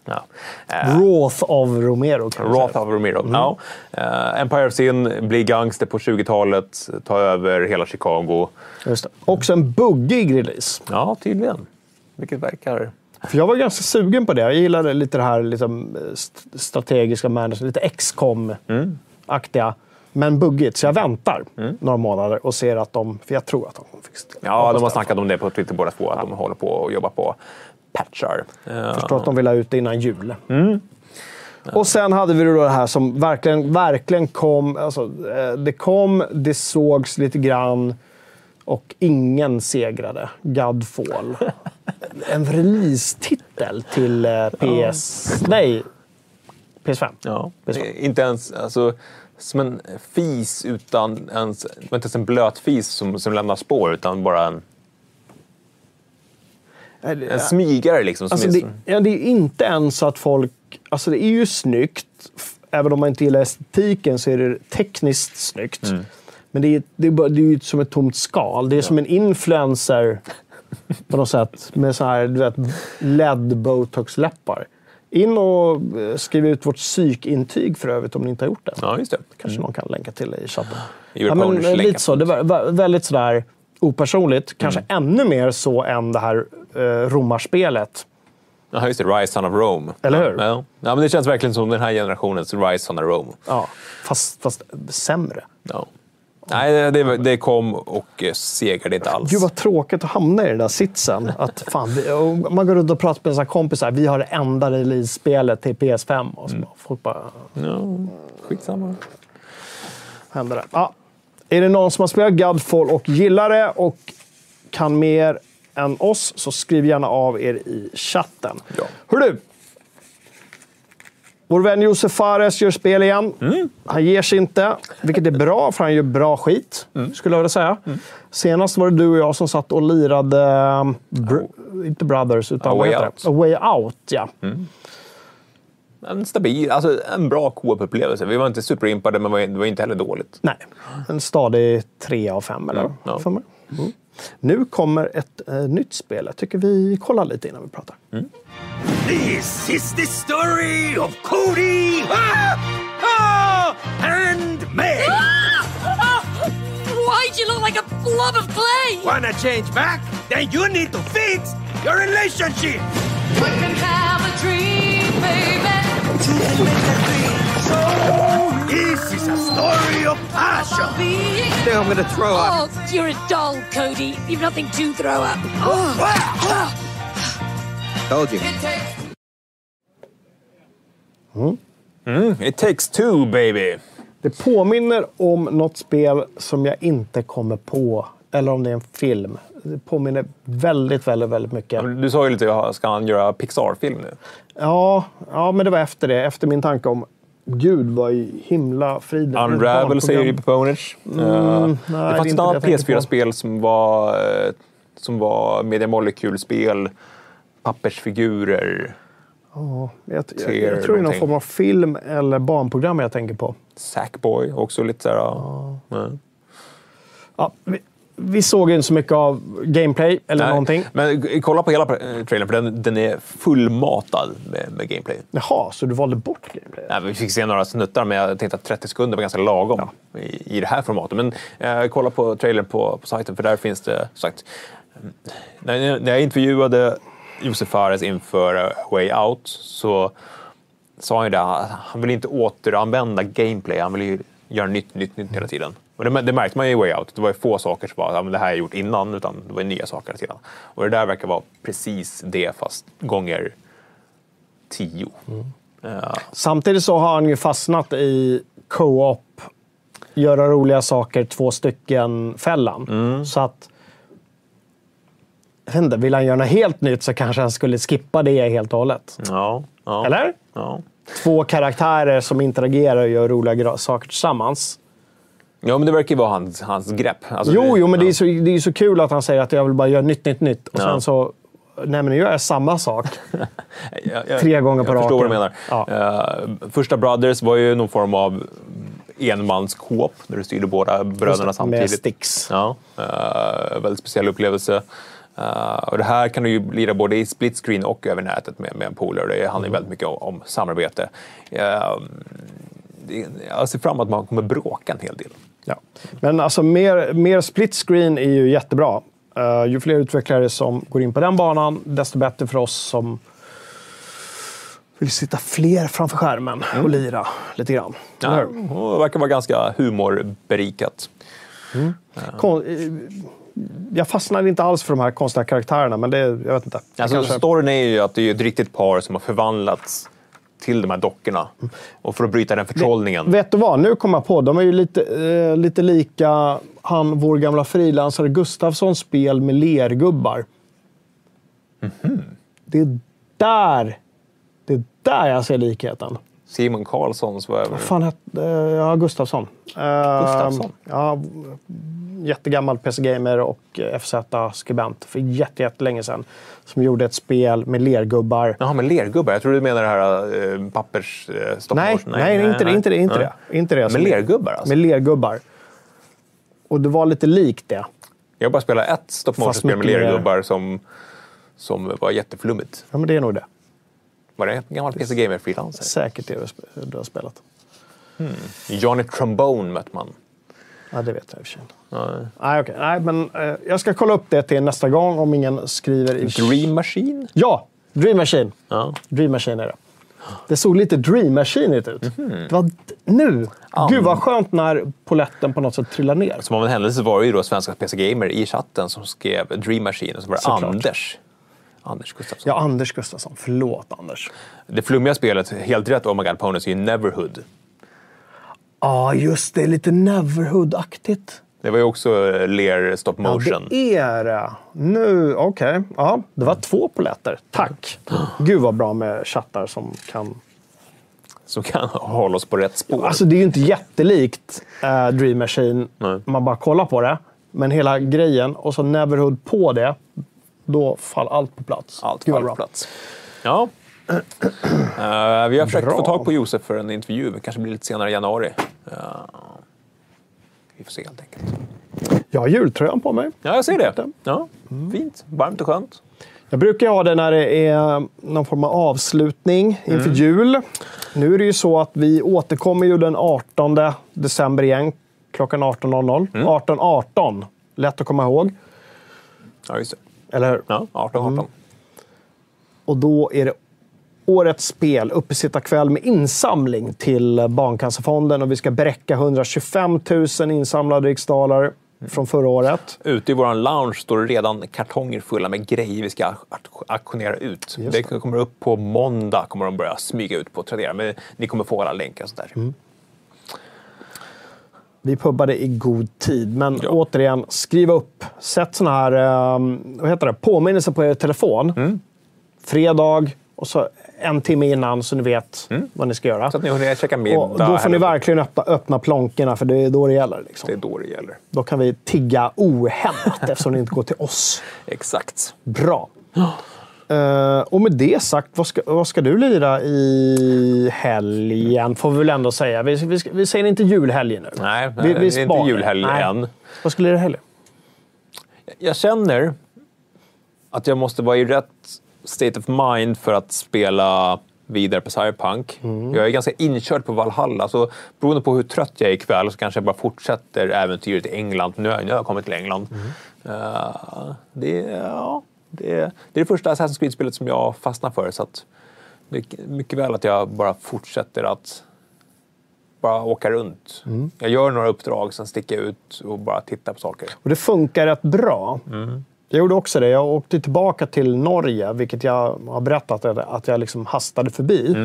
Ja. Eh, Wrath of Romero. Wrath säga. of Romero. Ja. Eh, Empire of Sin blir gangster på 20-talet, tar över hela Chicago. Just det. Också en buggig release. Ja, tydligen. Vilket verkar... För jag var ganska sugen på det. Jag gillade lite det här liksom, st- strategiska management, lite XCOM-aktiga. Men buggigt, så jag väntar några månader och ser att de... För jag tror att de kommer fixa. Ja, de har snackat om det på Twitter båda två, att de håller på och jobbar på patchar. Jag förstår att de vill ha ut det innan jul. Och sen hade vi då det här som verkligen, verkligen kom. Alltså, eh, det kom, det sågs lite grann och ingen segrade. Godfall. en release-titel till eh, PS... Nej, PS5. Ja, Visst var inte ens alltså, som en fis utan ens, det var inte ens en blöt fis som, som lämnar spår utan bara en, en smygare liksom. Som Alltså är det, ja, det är inte ens så att folk... Alltså det är ju snyggt. Även om man inte gillar estetiken så är det tekniskt snyggt. Mm. Men det är, det, är bara, det är ju som ett tomt skal. Det är som en influencer på något sätt. Med så här, du vet, LED botox-läppar. In och eh, skriv ut vårt psykintyg för övrigt om ni inte har gjort det. Ja, just det. Kanske någon kan länka till i chatten. Ja, men, eh, lite så. Det var väldigt sådär opersonligt. Kanske ännu mer så än det här romarspelet. Ja, just det. Rise Son of Rome. Eller hur? Ja. ja, men det känns verkligen som den här generationens Rise Son of Rome. Ja, fast, fast sämre. Ja. Nej, det, det kom och eh, segrade inte alls. Gud vad tråkigt att hamna i den där sitsen. Att fan, man går runt och pratar med sina kompisar. Vi har det enda release-spelet till PS5. Och så bara, folk bara, Ja, skitsamma. händer det? Ja. Är det någon som har spelat Godfall och gillar det och kan mer än oss så skriv gärna av er i chatten. Ja. Hör du! Vår vän Josef Fares gör spel igen. Han ger sig inte, vilket är bra för han gör bra skit, skulle jag vilja säga. Senast var det du och jag som satt och lirade, um, br- inte Brothers, utan A Way Out. A Way Out. Ja. En stabil, alltså en bra co-op-upplevelse. Vi var inte superimpade, men det var inte heller dåligt. Nej, en stadig tre av fem eller Mm, ja. mig. Mm. Nu kommer ett eh, nytt spel. Jag tycker vi kollar lite innan vi pratar. This is the story of Cody ah! Ah! and May. Why'd you look like a blob of clay? Wanna change back? Then you need to fix your relationship. We can have a dream, baby. This is a story of passion. Being I'm gonna throw Oh, you're a doll, Cody. You've nothing to throw up. Oh. Told you. It takes It takes two, baby! Det påminner om något spel som jag inte kommer på. Eller om det är en film. Det påminner väldigt, väldigt, väldigt mycket. Du sa ju lite, ska han göra Pixar-film nu? Ja, ja, men det var efter det. Efter min tanke om Gud vad i himla friden. Unravel säger ju på Ponage. nej, det det fanns inte ett annat det jag tänker på. PS4-spel som var, eh, som var Media Molecule-spel. Pappersfigurer. Jag, jag, jag, jag tror det är någon form av film eller barnprogram jag tänker på. Sackboy, också lite såhär... Ja. Ja, vi, vi såg inte så mycket av gameplay eller Nej, någonting. Men kolla på hela trailern, för den, den är fullmatad med, med gameplay. Jaha, så du valde bort gameplay? Nej, vi fick se några snuttar, men jag tänkte att 30 sekunder var ganska lagom i, i det här formatet. Men eh, kolla på trailern på, på sajten, för där finns det sagt... När, när jag intervjuade Josef Fares inför Way Out så sa han ju det, han vill inte återanvända gameplay, han vill ju göra nytt, nytt, nytt hela tiden. Och det, det märkte man ju i Way Out. Det var ju få saker som var ja, men det här jag gjort innan, utan det var nya saker tiden. Och det där verkar vara precis det, fast gånger tio. Ja. Samtidigt så har han ju fastnat i co-op, göra roliga saker, två stycken-fällan. Mm. Så att... Jag vet inte, vill han göra något helt nytt så kanske han skulle skippa det helt och hållet. Ja, ja, Eller? Ja. Två karaktärer som interagerar och gör roliga saker tillsammans. Ja, men det verkar ju vara hans, hans grepp. Alltså, Jo, jo, men det är, ja. så, det är så kul att han säger att jag vill bara göra nytt, nytt, nytt. Och Ja. sen så... Nej, men nu gör jag samma sak. Jag- jag- tre gånger på Jag förstår vad du raken. menar. Eh, första Brothers var ju någon form av enmanskåp där du styrde båda bröderna Med samtidigt. sticks. Ja, eh, väldigt speciell upplevelse. Eh, och det här kan du ju lira både i split screen och över nätet med, med en polare. Det handlar Mm. väldigt mycket om, om samarbete. Det, jag ser fram emot att man kommer bråka en hel del. Ja. Men alltså mer, mer split screen är ju jättebra. Eh, ju fler utvecklare som går in på den banan, desto bättre för oss som vill sitta fler framför skärmen och lira lite grann. Ja, det verkar vara ganska humorberikat. Kon- eh, jag fastnade inte alls för de här konstiga karaktärerna, men det, jag vet inte. Alltså, kanske- Storyn är ju att det är ett riktigt par som har förvandlats till de här dockorna. Och för att bryta den förtrollningen. Vet du vad? Nu kommer jag på. De är ju lite, eh, lite lika han, vår gamla frilansare Gustafssons spel med lergubbar. Mhm. Det är där det är där jag ser likheten. Simon Karlssons var Vad fan hette... eh, Ja, Gustafsson. Eh, Gustafsson? Ja, jättegammal PC-gamer och FZ-skribent för jätte- jättelänge sedan. Som gjorde ett spel med lergubbar. Jaha, men lergubbar. Jag tror du menar det här äh, pappers äh, stop Nej, motion. nej, inte, det, inte det. Inte Nej. det. Inte det Men som- lergubbar alltså? Med lergubbar. Och det var lite likt det. Jag har bara spelat ett stop motion-spel med lergubbar som, som var jätteflummigt. Ja, men det är nog det. Var det en gammal PC Gamer-frilansare? Säkert det du har spelat. Johnny Trombone mötte man. Ja, det vet jag i och för sig. Ja. Nej, okej. Nej, men eh, jag ska kolla upp det till nästa gång om ingen skriver i... Dream Machine? Ja! Dream Machine. Ja. Dream Machine är det. Det såg lite Dream Machine ut. Det var nu! Gud vad skönt när poletten på något sätt trillar ner. Som av en händelse var det ju då svenska PC Gamer i chatten som skrev Dream Machine och så var det Såklart. Anders. Anders Gustafsson. Ja, Anders Gustafsson. Förlåt, Anders. Det flummiga spelet, helt rätt, Oh My God Ponies, är ju Neverhood. Ja, just det. Lite Neverhood-aktigt. Det var ju också eh, ler stop motion. Ja, det är det. Nu, okej. Ja, det var två poletter. Tack! Gud vad bra med chattar som kan... Som kan hålla oss på rätt spår. Alltså det är ju inte jättelikt eh, Dream Machine Nej. man bara kollar på det. Men hela grejen och så Neverhood på det. Då faller allt på plats. Allt faller på plats. Ja. Eh, vi har försökt Bra. få tag på Josef för en intervju. Det kanske blir lite senare i januari. Eh, vi får se helt enkelt. Jag har jultröjan på mig. Ja, jag ser det. Ja, Fint. Varmt och skönt. Jag brukar ha det när det är någon form av avslutning inför Mm. jul. Nu är det ju så att vi återkommer ju den 18 december igen. Klockan 18.00. Mm. 18.18. Lätt att komma ihåg. Ja, just det. Eller hur? Ja, 18, 18. Och då är det årets spel, uppesittarkväll med insamling till Barncancerfonden. Och vi ska bräcka 125 000 insamlade riksdaler från förra året. Ute i vår lounge står det redan kartonger fulla med grejer vi ska auktionera ut. Just Det kommer upp på måndag, kommer de börja smyga ut på Tradera. Men ni kommer få alla länkar och sånt där. Mm. Vi pubbade i god tid, men Ja. återigen, skriv upp. Sätt såna här eh, vad heter det? påminnelser på er telefon. Mm. Fredag och så en timme innan så ni vet vad ni ska göra. Mm. Så att ni hinner käka middag. Och då får ni verkligen öppna, öppna plånkorna, för det är då det gäller. Liksom. Det är då det gäller. Då kan vi tigga ohämmat eftersom det inte går till oss. Exakt. Bra. Eh, och med det sagt, vad ska, vad ska du lira i helgen? Får vi väl ändå säga. Vi, vi, vi säger inte julhelg nu. Nej, vi, vi det är inte julhelg än. Vad ska du lira i helgen? Jag känner att jag måste vara i rätt state of mind för att spela vidare på Cyberpunk. Mm. Jag är ganska inkörd på Valhalla, så beroende på hur trött jag är ikväll så kanske jag bara fortsätter äventyret i England. Nu har jag, jag kommit till England. Mm. Eh, det, ja, det, är- det första Assassin's Creed-spelet som jag fastnar för. Så det är mycket väl att jag bara fortsätter att bara åka runt. Mm. Jag gör några uppdrag, sen sticker jag ut och bara tittar på saker. Och det funkar rätt bra. Jag gjorde också det. Jag åkte tillbaka till Norge, vilket jag har berättat att- jag liksom hastade förbi.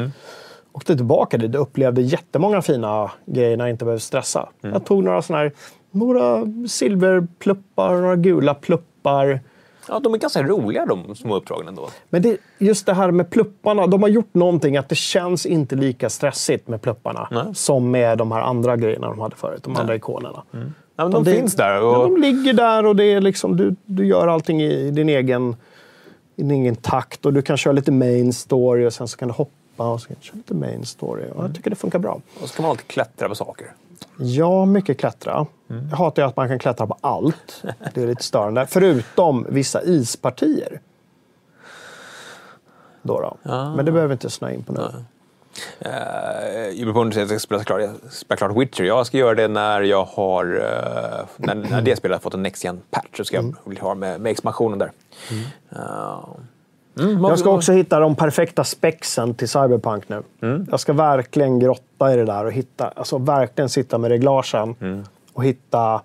Åkte tillbaka dit och upplevde jättemånga fina grejer när jag inte behövde stressa. Jag tog några såna här, några silverpluppar, några gula pluppar. Ja, de är ganska roliga de små uppdragen ändå. Men det, just det här med plupparna, de har gjort någonting att det känns inte lika stressigt med plupparna Nej. som med de här andra grejerna de hade förut, de andra ikonerna. Ja, men de det- finns där. Ja, Och... de ligger där och det är liksom, du, du gör allting i din egen, i din egen takt. Och du kan köra lite main story och sen så kan du hoppa och så kan du köra lite main story. Och jag tycker det funkar bra. och så kan man alltid klättra på saker. Ja, mycket klättra. Jag hatar att man kan klättra på allt. Det är lite störande. Förutom vissa ispartier. Då då. Men det behöver vi inte snöa in på nu. Uh, Jubilepunkt säger att jag spela klart, spela klart Witcher. Jag ska göra det när jag har... eh, när, när det spelet har fått en Next gen patch så ska jag bli klar med, med expansionen där. Eh, mm, Jag ska också hitta de perfekta spexen till Cyberpunk nu. Jag ska verkligen grotta i det där och hitta, alltså verkligen sitta med reglagen och hitta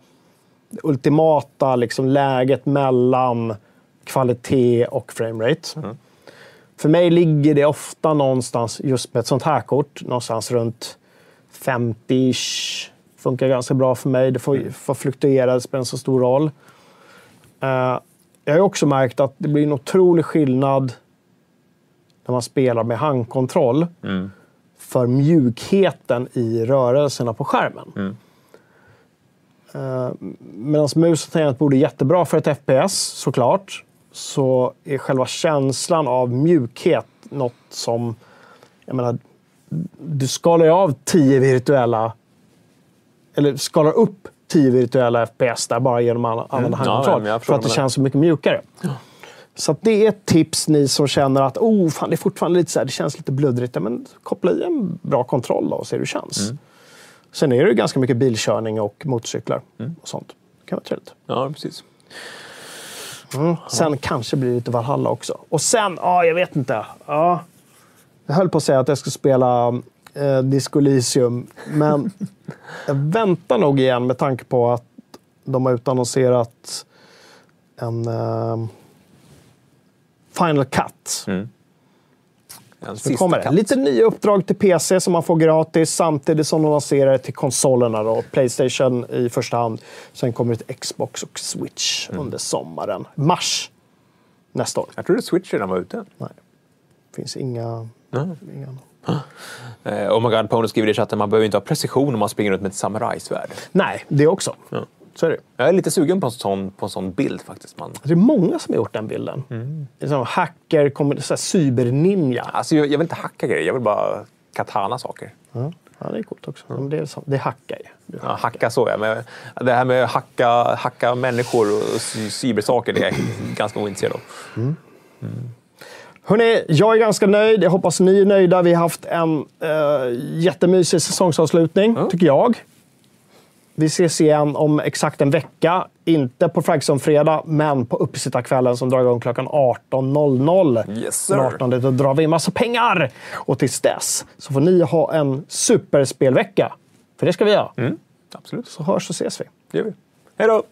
det ultimata liksom, läget mellan kvalitet och framerate. För mig ligger det ofta någonstans, just med ett sånt här kort, någonstans runt 50-ish. Funkar ganska bra för mig. Det får, får fluktuera, det spelar inte så stor roll. Eh, jag har också märkt att det blir en otrolig skillnad när man spelar med handkontroll för mjukheten i rörelserna på skärmen. Uh, Medan mus och tangentbord är jättebra för ett FPS, såklart, så är själva känslan av mjukhet något som... Jag menar, du skalar ju av 10 virtuella... Eller skalar upp 10 virtuella FPS där bara genom att använda ja, handkontroll. jag för att det känns så mycket mjukare. Så att det är ett tips ni som känner att oh, fan, det är fortfarande lite så här, det känns lite bluddrigt. Ja, Men koppla i en bra kontroll då och se hur det känns. Mm. Sen är det ju ganska mycket bilkörning och motorcyklar och sånt. Det kan vara trevligt. Ja, precis. Sen kanske blir det lite Valhalla också. Och sen, ja, jag vet inte. Ja, jag höll på att säga att jag ska spela eh, Disco Elysium, men jag väntar nog igen med tanke på att de har utannonserat en eh, Final Cut. En Det sista kommer det. katt. Lite nya uppdrag till PC som man får gratis samtidigt som de lanserar till konsolerna. Då. Playstation i första hand. Sen kommer det till Xbox och Switch Mm. under sommaren. Mars nästa år. Jag trodde Switch redan var ute. Nej. Finns inga... inga... Eh, oh my god, Pony skriver i chatten man behöver inte ha precision om man springer runt med ett samurajsvärd. Nej, det också. Så är det. Jag är lite sugen på en sån, på en sån bild faktiskt. Man. Det är många som har gjort den bilden. Mm. Det är som hacker, så här cyberninja. Alltså, jag, jag vill inte hacka grejer, jag vill bara katana saker. Ja, det är coolt också. Men det, är, så- det hackar ju. Ja, hacka så ja. Men det här med att hacka, hacka människor och cy- cybersaker, det är jag ganska ointresserad av. Hörrni, jag är ganska nöjd. Jag hoppas ni är nöjda. Vi har haft en uh, jättemysig säsongsavslutning, tycker jag. Vi ses igen om exakt en vecka. Inte på Fragson-fredag, men på uppesittarkvällen som drar igång klockan 18.00. Yes, sir. Den 18 då drar vi in massa pengar. Och tills dess så får ni ha en superspelvecka. För det ska vi göra. Mm, absolut, Så hörs och ses vi. det gör vi. Hej då!